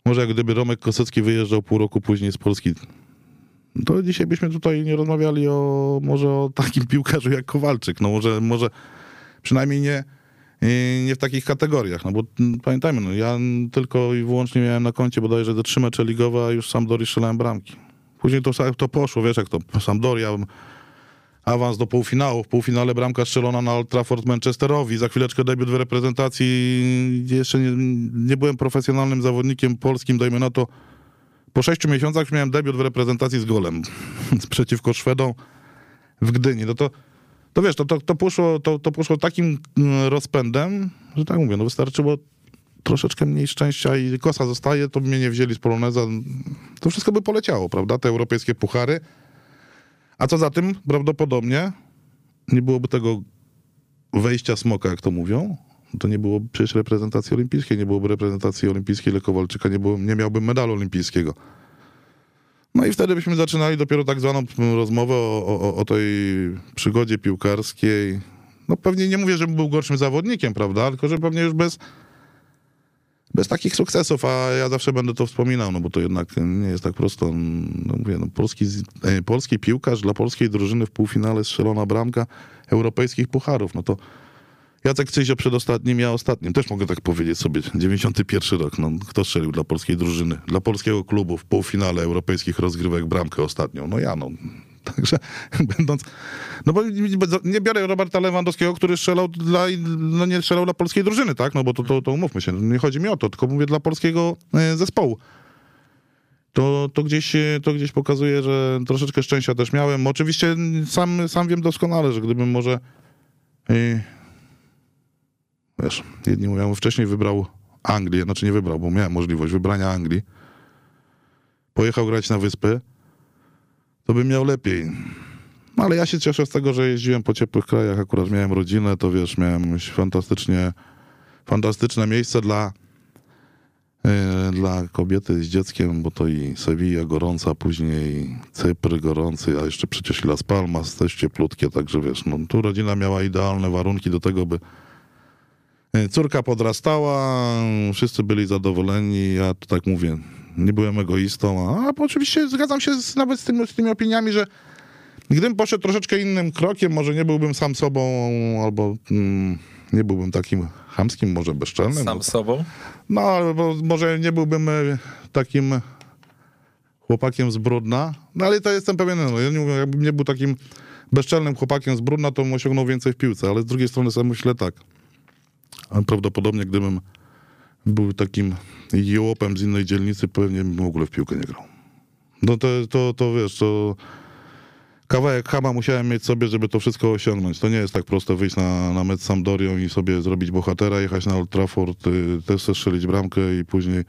może jak gdyby Romek Kosecki wyjeżdżał pół roku później z Polski, to dzisiaj byśmy tutaj nie rozmawiali o może o takim piłkarzu jak Kowalczyk, no może, może przynajmniej nie, nie w takich kategoriach, no bo pamiętajmy, no ja tylko i wyłącznie miałem na koncie bodajże te trzy mecze ligowe, a już sam Dory strzelałem bramki. Później to, to poszło, wiesz jak to, Sampdoria, awans do półfinału. W półfinale bramka strzelona na Old Trafford Manchesterowi. Za chwileczkę debiut w reprezentacji. Jeszcze nie, nie byłem profesjonalnym zawodnikiem polskim, dajmy na to. Po sześciu miesiącach miałem debiut w reprezentacji z golem [laughs] przeciwko Szwedom w Gdyni. No to, to wiesz, to, to, to, poszło, to, to poszło takim mm, rozpędem, że tak mówię, no wystarczyło troszeczkę mniej szczęścia i kosa zostaje, to mnie nie wzięli z Poloneza. To wszystko by poleciało, prawda? Te europejskie puchary. A co za tym, prawdopodobnie nie byłoby tego wejścia smoka, jak to mówią, to nie byłoby przecież reprezentacji olimpijskiej, nie byłoby reprezentacji olimpijskiej Lekowalczyka, nie, było, nie miałbym medalu olimpijskiego. No i wtedy byśmy zaczynali dopiero tak zwaną rozmowę o, o, o tej przygodzie piłkarskiej. no pewnie nie mówię, że był gorszym zawodnikiem, prawda, tylko że pewnie już bez, bez takich sukcesów, a ja zawsze będę to wspominał, no bo to jednak nie jest tak prosto. No mówię, no polski, e, polski piłkarz dla polskiej drużyny w półfinale strzelona bramka europejskich pucharów, no to Jacek Cyzio przedostatnim, ja ostatnim. Też mogę tak powiedzieć sobie. 91 rok. No, kto strzelił dla polskiej drużyny, dla polskiego klubu w półfinale europejskich rozgrywek bramkę ostatnią? No ja, no. [laughs] Także będąc... No bo nie biorę Roberta Lewandowskiego, który strzelał dla... No nie strzelał dla polskiej drużyny, tak? No bo to, to, to umówmy się. Nie chodzi mi o to, tylko mówię dla polskiego e, zespołu. To, to, gdzieś, to gdzieś pokazuje, że troszeczkę szczęścia też miałem. Oczywiście sam, sam wiem doskonale, że gdybym może... Wiesz, jedni mówią, wcześniej wybrał Anglię, znaczy nie wybrał, bo miałem możliwość wybrania Anglii. Pojechał grać na wyspy, to bym miał lepiej. No, ale ja się cieszę z tego, że jeździłem po ciepłych krajach, akurat miałem rodzinę, to wiesz, miałem fantastycznie, fantastyczne miejsce dla, yy, dla kobiety z dzieckiem, bo to i Sevilla gorąca, później Cypr gorący, a jeszcze przecież Las Palmas też cieplutkie, także wiesz, no tu rodzina miała idealne warunki do tego, by Córka podrastała, wszyscy byli zadowoleni, ja to tak mówię, nie byłem egoistą, a, a oczywiście zgadzam się z, nawet z tymi, z tymi opiniami, że gdybym poszedł troszeczkę innym krokiem, może nie byłbym sam sobą, albo mm, nie byłbym takim chamskim, może bezczelnym. Sam bo, sobą? No, albo może nie byłbym e, takim chłopakiem z brudna, no ale to jestem pewien, no, ja nie mówię, jakbym nie był takim bezczelnym chłopakiem z brudna, to bym osiągnął więcej w piłce, ale z drugiej strony sobie myślę tak, prawdopodobnie gdybym był takim jełopem z innej dzielnicy, pewnie bym w ogóle w piłkę nie grał. No to, to, to wiesz, to kawałek chama musiałem mieć sobie, żeby to wszystko osiągnąć. To nie jest tak prosto wyjść na, na mecz Sampdorią i sobie zrobić bohatera, jechać na Old Trafford, y, też strzelić bramkę i później,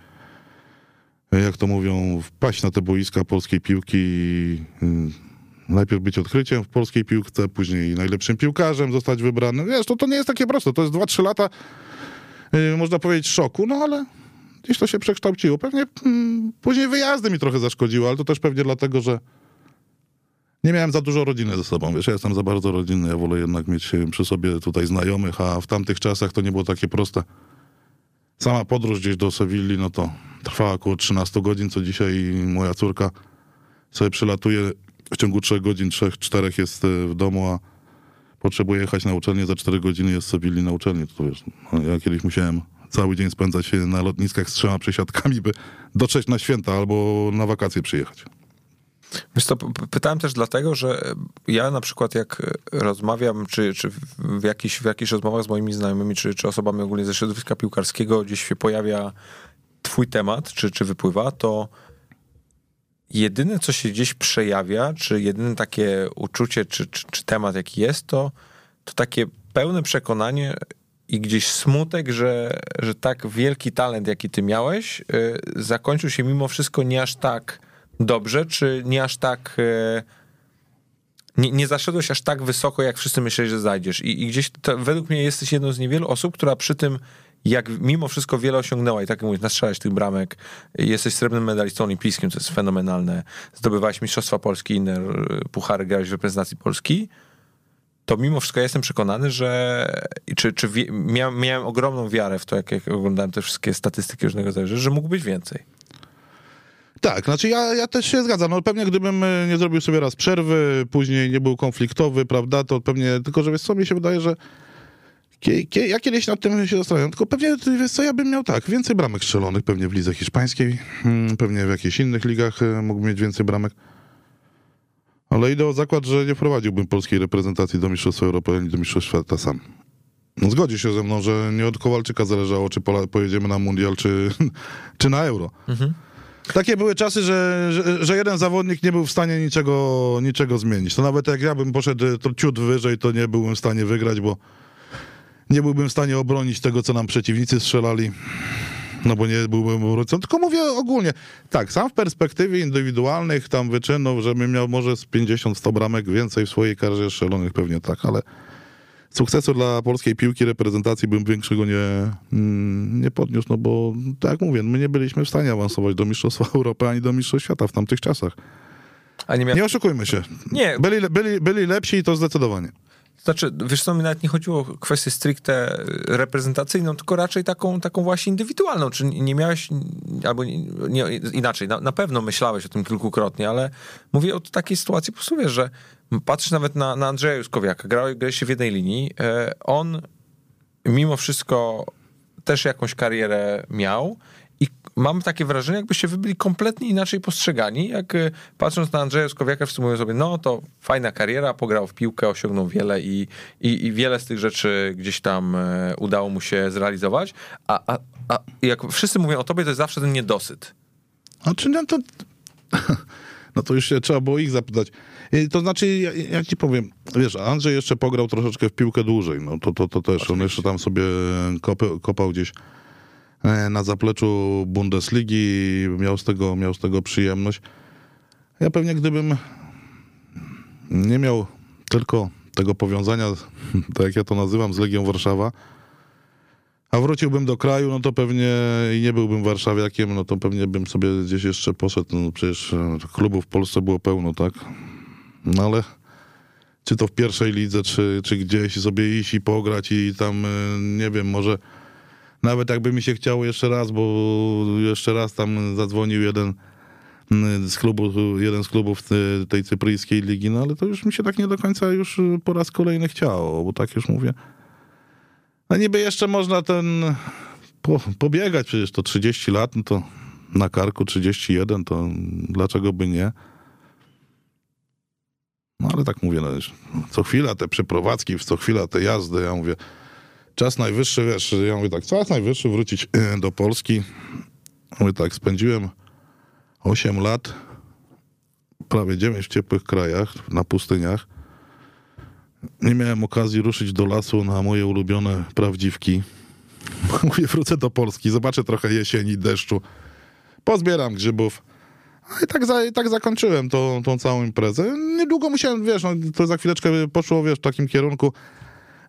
jak to mówią, wpaść na te boiska polskiej piłki i y, najpierw być odkryciem w polskiej piłce, później najlepszym piłkarzem zostać wybranym. Wiesz, to, to nie jest takie proste. To jest 2-3 lata, yy, można powiedzieć, szoku, no ale gdzieś to się przekształciło. Pewnie mm, później wyjazdy mi trochę zaszkodziły, ale to też pewnie dlatego, że nie miałem za dużo rodziny ze sobą. Wiesz, ja jestem za bardzo rodzinny, ja wolę jednak mieć przy sobie tutaj znajomych, a w tamtych czasach to nie było takie proste. Sama podróż gdzieś do Sewilli, no to trwała około 13 godzin, co dzisiaj moja córka sobie przylatuje w ciągu 3 godzin, 3-4 jest e, w domu, a potrzebuje jechać na uczelnię, za 4 godziny jest sobie na uczelni. To wiesz, no, ja kiedyś musiałem cały dzień spędzać na lotniskach z trzema przesiadkami, by dotrzeć na święta albo na wakacje przyjechać. Wiesz to pytałem też dlatego, że ja na przykład jak rozmawiam, czy, czy w, jakichś, w jakichś rozmowach z moimi znajomymi, czy, czy osobami ogólnie ze środowiska piłkarskiego gdzieś się pojawia twój temat, czy, czy wypływa, to jedyne, co się gdzieś przejawia, czy jedyne takie uczucie, czy, czy, czy temat, jaki jest, to, to takie pełne przekonanie i gdzieś smutek, że, że tak wielki talent, jaki ty miałeś, y, zakończył się mimo wszystko nie aż tak dobrze, czy nie aż tak. Y, nie, nie zaszedłeś aż tak wysoko, jak wszyscy myśleli, że zajdziesz. I, i gdzieś to, według mnie jesteś jedną z niewielu osób, która przy tym jak mimo wszystko wiele osiągnęła i tak jak mówisz, nastrzelać tych bramek, jesteś srebrnym medalistą olimpijskim, co jest fenomenalne, zdobywałeś Mistrzostwa Polski, inne puchary, grałeś w reprezentacji Polski, to mimo wszystko ja jestem przekonany, że czy, czy miałem, miałem ogromną wiarę w to, jak, jak oglądałem te wszystkie statystyki różnego rodzaju, że mógł być więcej. Tak, znaczy ja, ja też się zgadzam. No pewnie gdybym e, nie zrobił sobie raz przerwy, później nie był konfliktowy, prawda, to pewnie, tylko że wiesz co, mi się wydaje, że ja kiedyś nad tym się zastanawiam, tylko pewnie, wiesz co, ja bym miał tak, więcej bramek strzelonych pewnie w lidze hiszpańskiej, hmm, pewnie w jakichś innych ligach e, mógłbym mieć więcej bramek. Ale idę o zakład, że nie prowadziłbym polskiej reprezentacji do Mistrzostwa Europy ani do Mistrzostw Świata sam. No, zgodzi się ze mną, że nie od Kowalczyka zależało, czy pojedziemy na Mundial, czy, [laughs] czy na Euro. Mhm. Takie były czasy, że, że, że, jeden zawodnik nie był w stanie niczego, niczego zmienić. To nawet jak ja bym poszedł to ciut wyżej, to nie byłbym w stanie wygrać, bo nie byłbym w stanie obronić tego, co nam przeciwnicy strzelali. No bo nie byłbym obrońcą, tylko mówię ogólnie. Tak, sam w perspektywie indywidualnych tam wyczynów, żebym miał może z 50-100 bramek więcej w swojej karierze strzelonych, pewnie tak, ale sukcesu dla polskiej piłki reprezentacji bym większego nie, mm, nie podniósł, no bo tak jak mówię, my nie byliśmy w stanie awansować do Mistrzostwa [laughs] Europy ani do Mistrzostw Świata w tamtych czasach. Nie, miał... nie, oszukujmy się. Nie. Byli, byli, byli lepsi i to zdecydowanie. Znaczy, wiesz co, mi nawet nie chodziło o kwestię stricte reprezentacyjną, tylko raczej taką, taką właśnie indywidualną. Czy nie miałeś, albo nie, nie, inaczej, na, na, pewno myślałeś o tym kilkukrotnie, ale mówię o takiej sytuacji, po prostu wiesz, że patrzysz nawet na, na Andrzeja Juskowiaka, grał, grał się w jednej linii, e, on mimo wszystko też jakąś karierę miał i mam takie wrażenie, jakbyście wy byli kompletnie inaczej postrzegani, jak e, patrząc na Andrzeja Skowiaka, wszyscy mówią sobie, no to fajna kariera, pograł w piłkę, osiągnął wiele i, i, i wiele z tych rzeczy gdzieś tam e, udało mu się zrealizować, a, a, a jak wszyscy mówią o tobie, to jest zawsze ten niedosyt. A czy no to... [laughs] No to już się trzeba było ich zapytać. To znaczy, ja, ja, ci powiem, wiesz, Andrzej jeszcze pograł troszeczkę w piłkę dłużej, no to, to, to też, on jeszcze tam sobie kopał, kopał gdzieś na zapleczu Bundesligi, miał z tego, miał z tego przyjemność. Ja pewnie gdybym nie miał tylko tego powiązania, [laughs] tak jak ja to nazywam, z Legią Warszawa, a wróciłbym do kraju, no to pewnie i nie byłbym warszawiakiem, no to pewnie bym sobie gdzieś jeszcze poszedł. No przecież e, klubów w Polsce było pełno, tak? No ale czy to w pierwszej lidze, czy, czy gdzieś sobie iść i pograć i tam, e, nie wiem, może nawet jakby mi się chciało jeszcze raz, bo jeszcze raz tam zadzwonił jeden z klubów, jeden z klubów tej cypryjskiej ligi, no ale to już mi się tak nie do końca już po raz kolejny chciało, bo tak już mówię. No niby jeszcze można ten po, pobiegać, przecież to 30 lat, no to na karku 31, to dlaczego by nie? No ale tak mówię, no, co chwila te przeprowadzki, co chwila te jazdy, ja mówię, czas najwyższy, wiesz, ja mówię tak, czas najwyższy wrócić e, do Polski. Mówię tak, spędziłem 8 lat, prawie 9 w ciepłych krajach, na pustyniach. Nie miałem okazji ruszyć do lasu na moje ulubione prawdziwki. [laughs] Mówię, wrócę do Polski, zobaczę trochę jesieni, deszczu, pozbieram grzybów i tak, za, i tak zakończyłem tą, tą całą imprezę. Niedługo musiałem, wiesz, no, to za chwileczkę poszło, wiesz, w takim kierunku,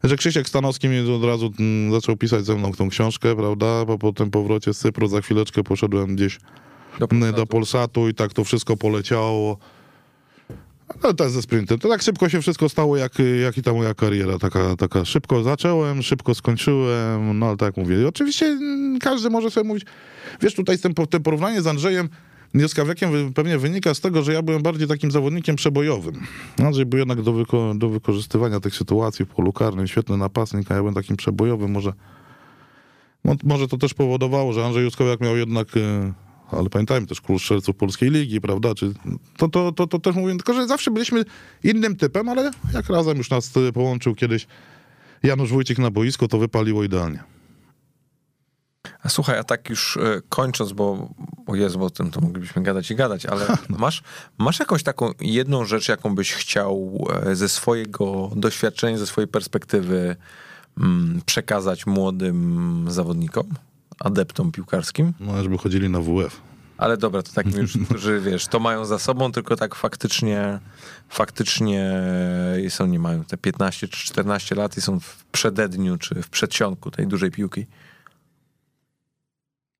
że Krzysiek Stanowski mi od razu mm, zaczął pisać ze mną tą książkę, prawda? Po, po tym powrocie z Cypru za chwileczkę poszedłem gdzieś do Polsatu. do Polsatu i tak to wszystko poleciało. No jest ze sprintem. To tak szybko się wszystko stało, jak, jak i ta moja kariera. Taka, taka szybko zacząłem, szybko skończyłem, no ale tak mówię. I oczywiście mm, każdy może sobie mówić, wiesz, tutaj ten, ten porównanie z Andrzejem Nieskawekiem pewnie wynika z tego, że ja byłem bardziej takim zawodnikiem przebojowym. Andrzej był jednak do, wyko do wykorzystywania tych sytuacji w polu karnym, świetny napastnik, a ja byłem takim przebojowym. Może, może to też powodowało, że Andrzej Juskowiak miał jednak, e, ale pamiętajmy też król strzelców Polskiej Ligi, prawda? Czy to, to, to, to też mówię, tylko że zawsze byliśmy innym typem, ale jak razem już nas połączył kiedyś Janusz Wójcik na boisku, to wypaliło idealnie. A słuchaj, a tak już e, kończąc, bo o Jezu, bo o tym to moglibyśmy gadać i gadać, ale [laughs] no. masz, masz jakąś taką jedną rzecz, jaką byś chciał e, ze swojego doświadczenia, ze swojej perspektywy mm, przekazać młodym zawodnikom, adeptom piłkarskim? No, żeby chodzili na WF. Ale dobra, to takim już, [laughs] którzy wiesz, to mają za sobą, tylko tak faktycznie, faktycznie są, nie mają te 15 czy 14 lat i są w przededniu czy w przedsionku tej dużej piłki.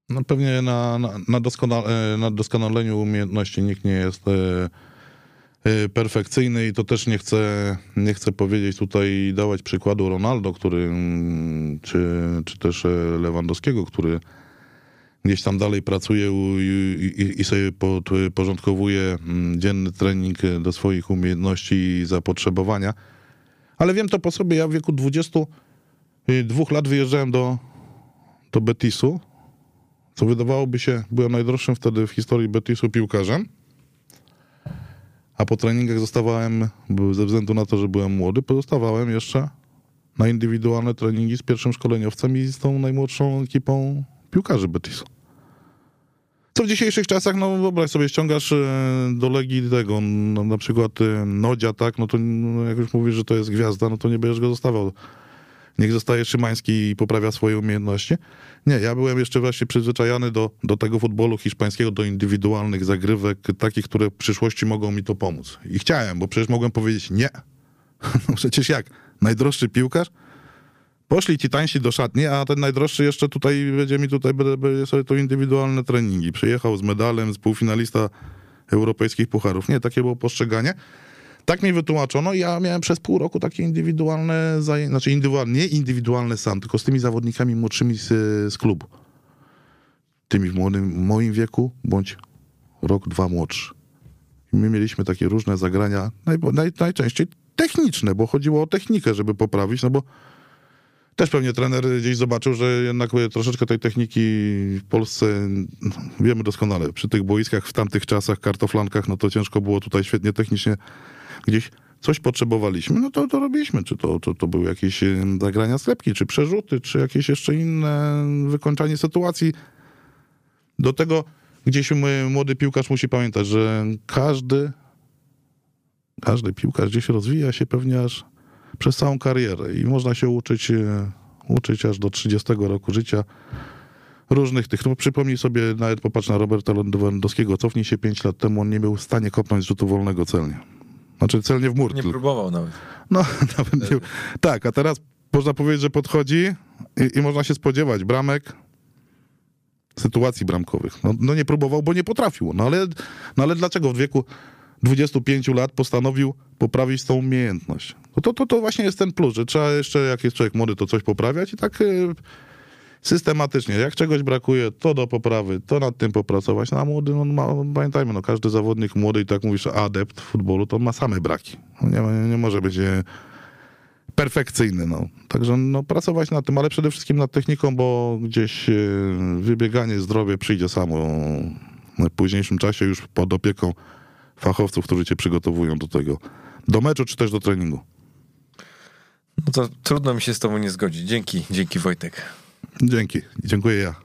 No pewnie na, na, na, doskonale, na doskonaleniu umiejętności nikt nie jest e, e, perfekcyjny i to też nie chcę, nie chcę powiedzieć tutaj, dawać przykładu Ronaldo, który, mm, czy, czy też e, Lewandowskiego, który gdzieś tam dalej pracuje i, i, i sobie porządkowuje mm, dzienny trening do swoich umiejętności i zapotrzebowania. Ale wiem to po sobie, ja w wieku 22 lat wyjeżdżałem do, do Betisu, co wydawałoby się, byłem najdroższym wtedy w historii Betisu piłkarzem, a po treningach zostawałem, ze względu na to, że byłem młody, pozostawałem jeszcze na indywidualne treningi z pierwszym szkoleniowcem i z tą najmłodszą ekipą piłkarzy Betisu. Co w dzisiejszych czasach, no wyobraź sobie, ściągasz e, do Legii tego, no, na przykład e, Nodzia, tak, no to no, jak już mówisz, że to jest gwiazda, no to nie będziesz go zostawał niech zostaje Szymański i poprawia swoje umiejętności. Nie, ja byłem jeszcze właśnie przyzwyczajony do, do tego futbolu hiszpańskiego, do indywidualnych zagrywek, takich, które w przyszłości mogą mi to pomóc. I chciałem, bo przecież mogłem powiedzieć nie. [laughs] No przecież jak? Najdroższy piłkarz? Poszli ci tańsi do szatni, a ten najdroższy jeszcze tutaj będzie mi tutaj, będzie sobie to indywidualne treningi. Przyjechał z medalem, z półfinalista europejskich pucharów. Nie, takie było postrzeganie. Tak mi wytłumaczono i ja miałem przez pół roku takie indywidualne zajęcia, znaczy indywidualne, nie indywidualne sam, tylko z tymi zawodnikami młodszymi z, z klubu. Tymi w młodym, moim wieku, bądź rok, dwa młodszy. I my mieliśmy takie różne zagrania, naj, naj, najczęściej techniczne, bo chodziło o technikę, żeby poprawić, no bo też pewnie trener gdzieś zobaczył, że jednak troszeczkę tej techniki w Polsce no, wiemy doskonale. Przy tych boiskach w tamtych czasach, kartoflankach, no to ciężko było tutaj świetnie technicznie gdzieś coś potrzebowaliśmy, no to to robiliśmy. Czy to, to, to były jakieś zagrania sklepki, czy przerzuty, czy jakieś jeszcze inne wykończanie sytuacji. Do tego gdzieś młody piłkarz musi pamiętać, że każdy każdy piłkarz gdzieś rozwija się pewnie aż przez całą karierę i można się uczyć, e, uczyć aż do 30 roku życia różnych tych. No, przypomnij sobie, nawet popatrz na Roberta Lewandowskiego, cofnij się 5 lat temu, on nie był w stanie kopnąć z rzutu wolnego celnie. Znaczy celnie w mur. Nie tylko. próbował nawet. No, [laughs] nawet nie. Tak, a teraz można powiedzieć, że podchodzi i, i można się spodziewać bramek, sytuacji bramkowych. No, no, nie próbował, bo nie potrafił. No ale, no ale dlaczego w wieku 25 lat postanowił poprawić tą umiejętność? No to, to, to właśnie jest ten plus, że trzeba jeszcze, jak jest człowiek młody, to coś poprawiać i tak y, systematycznie. Jak czegoś brakuje, to do poprawy, to nad tym popracować. No a młody, no, ma, pamiętajmy, no, każdy zawodnik młody i tak mówisz, adept futbolu, to ma same braki. No, nie, nie może być e, perfekcyjny. No. Także no, pracować nad tym, ale przede wszystkim nad techniką, bo gdzieś e, wybieganie, zdrowie przyjdzie samo w późniejszym czasie już pod opieką fachowców, którzy cię przygotowują do tego, do meczu czy też do treningu. No to trudno mi się z tobą nie zgodzić. Dzięki, dzięki Wojtek. Dzięki, dziękuję ja.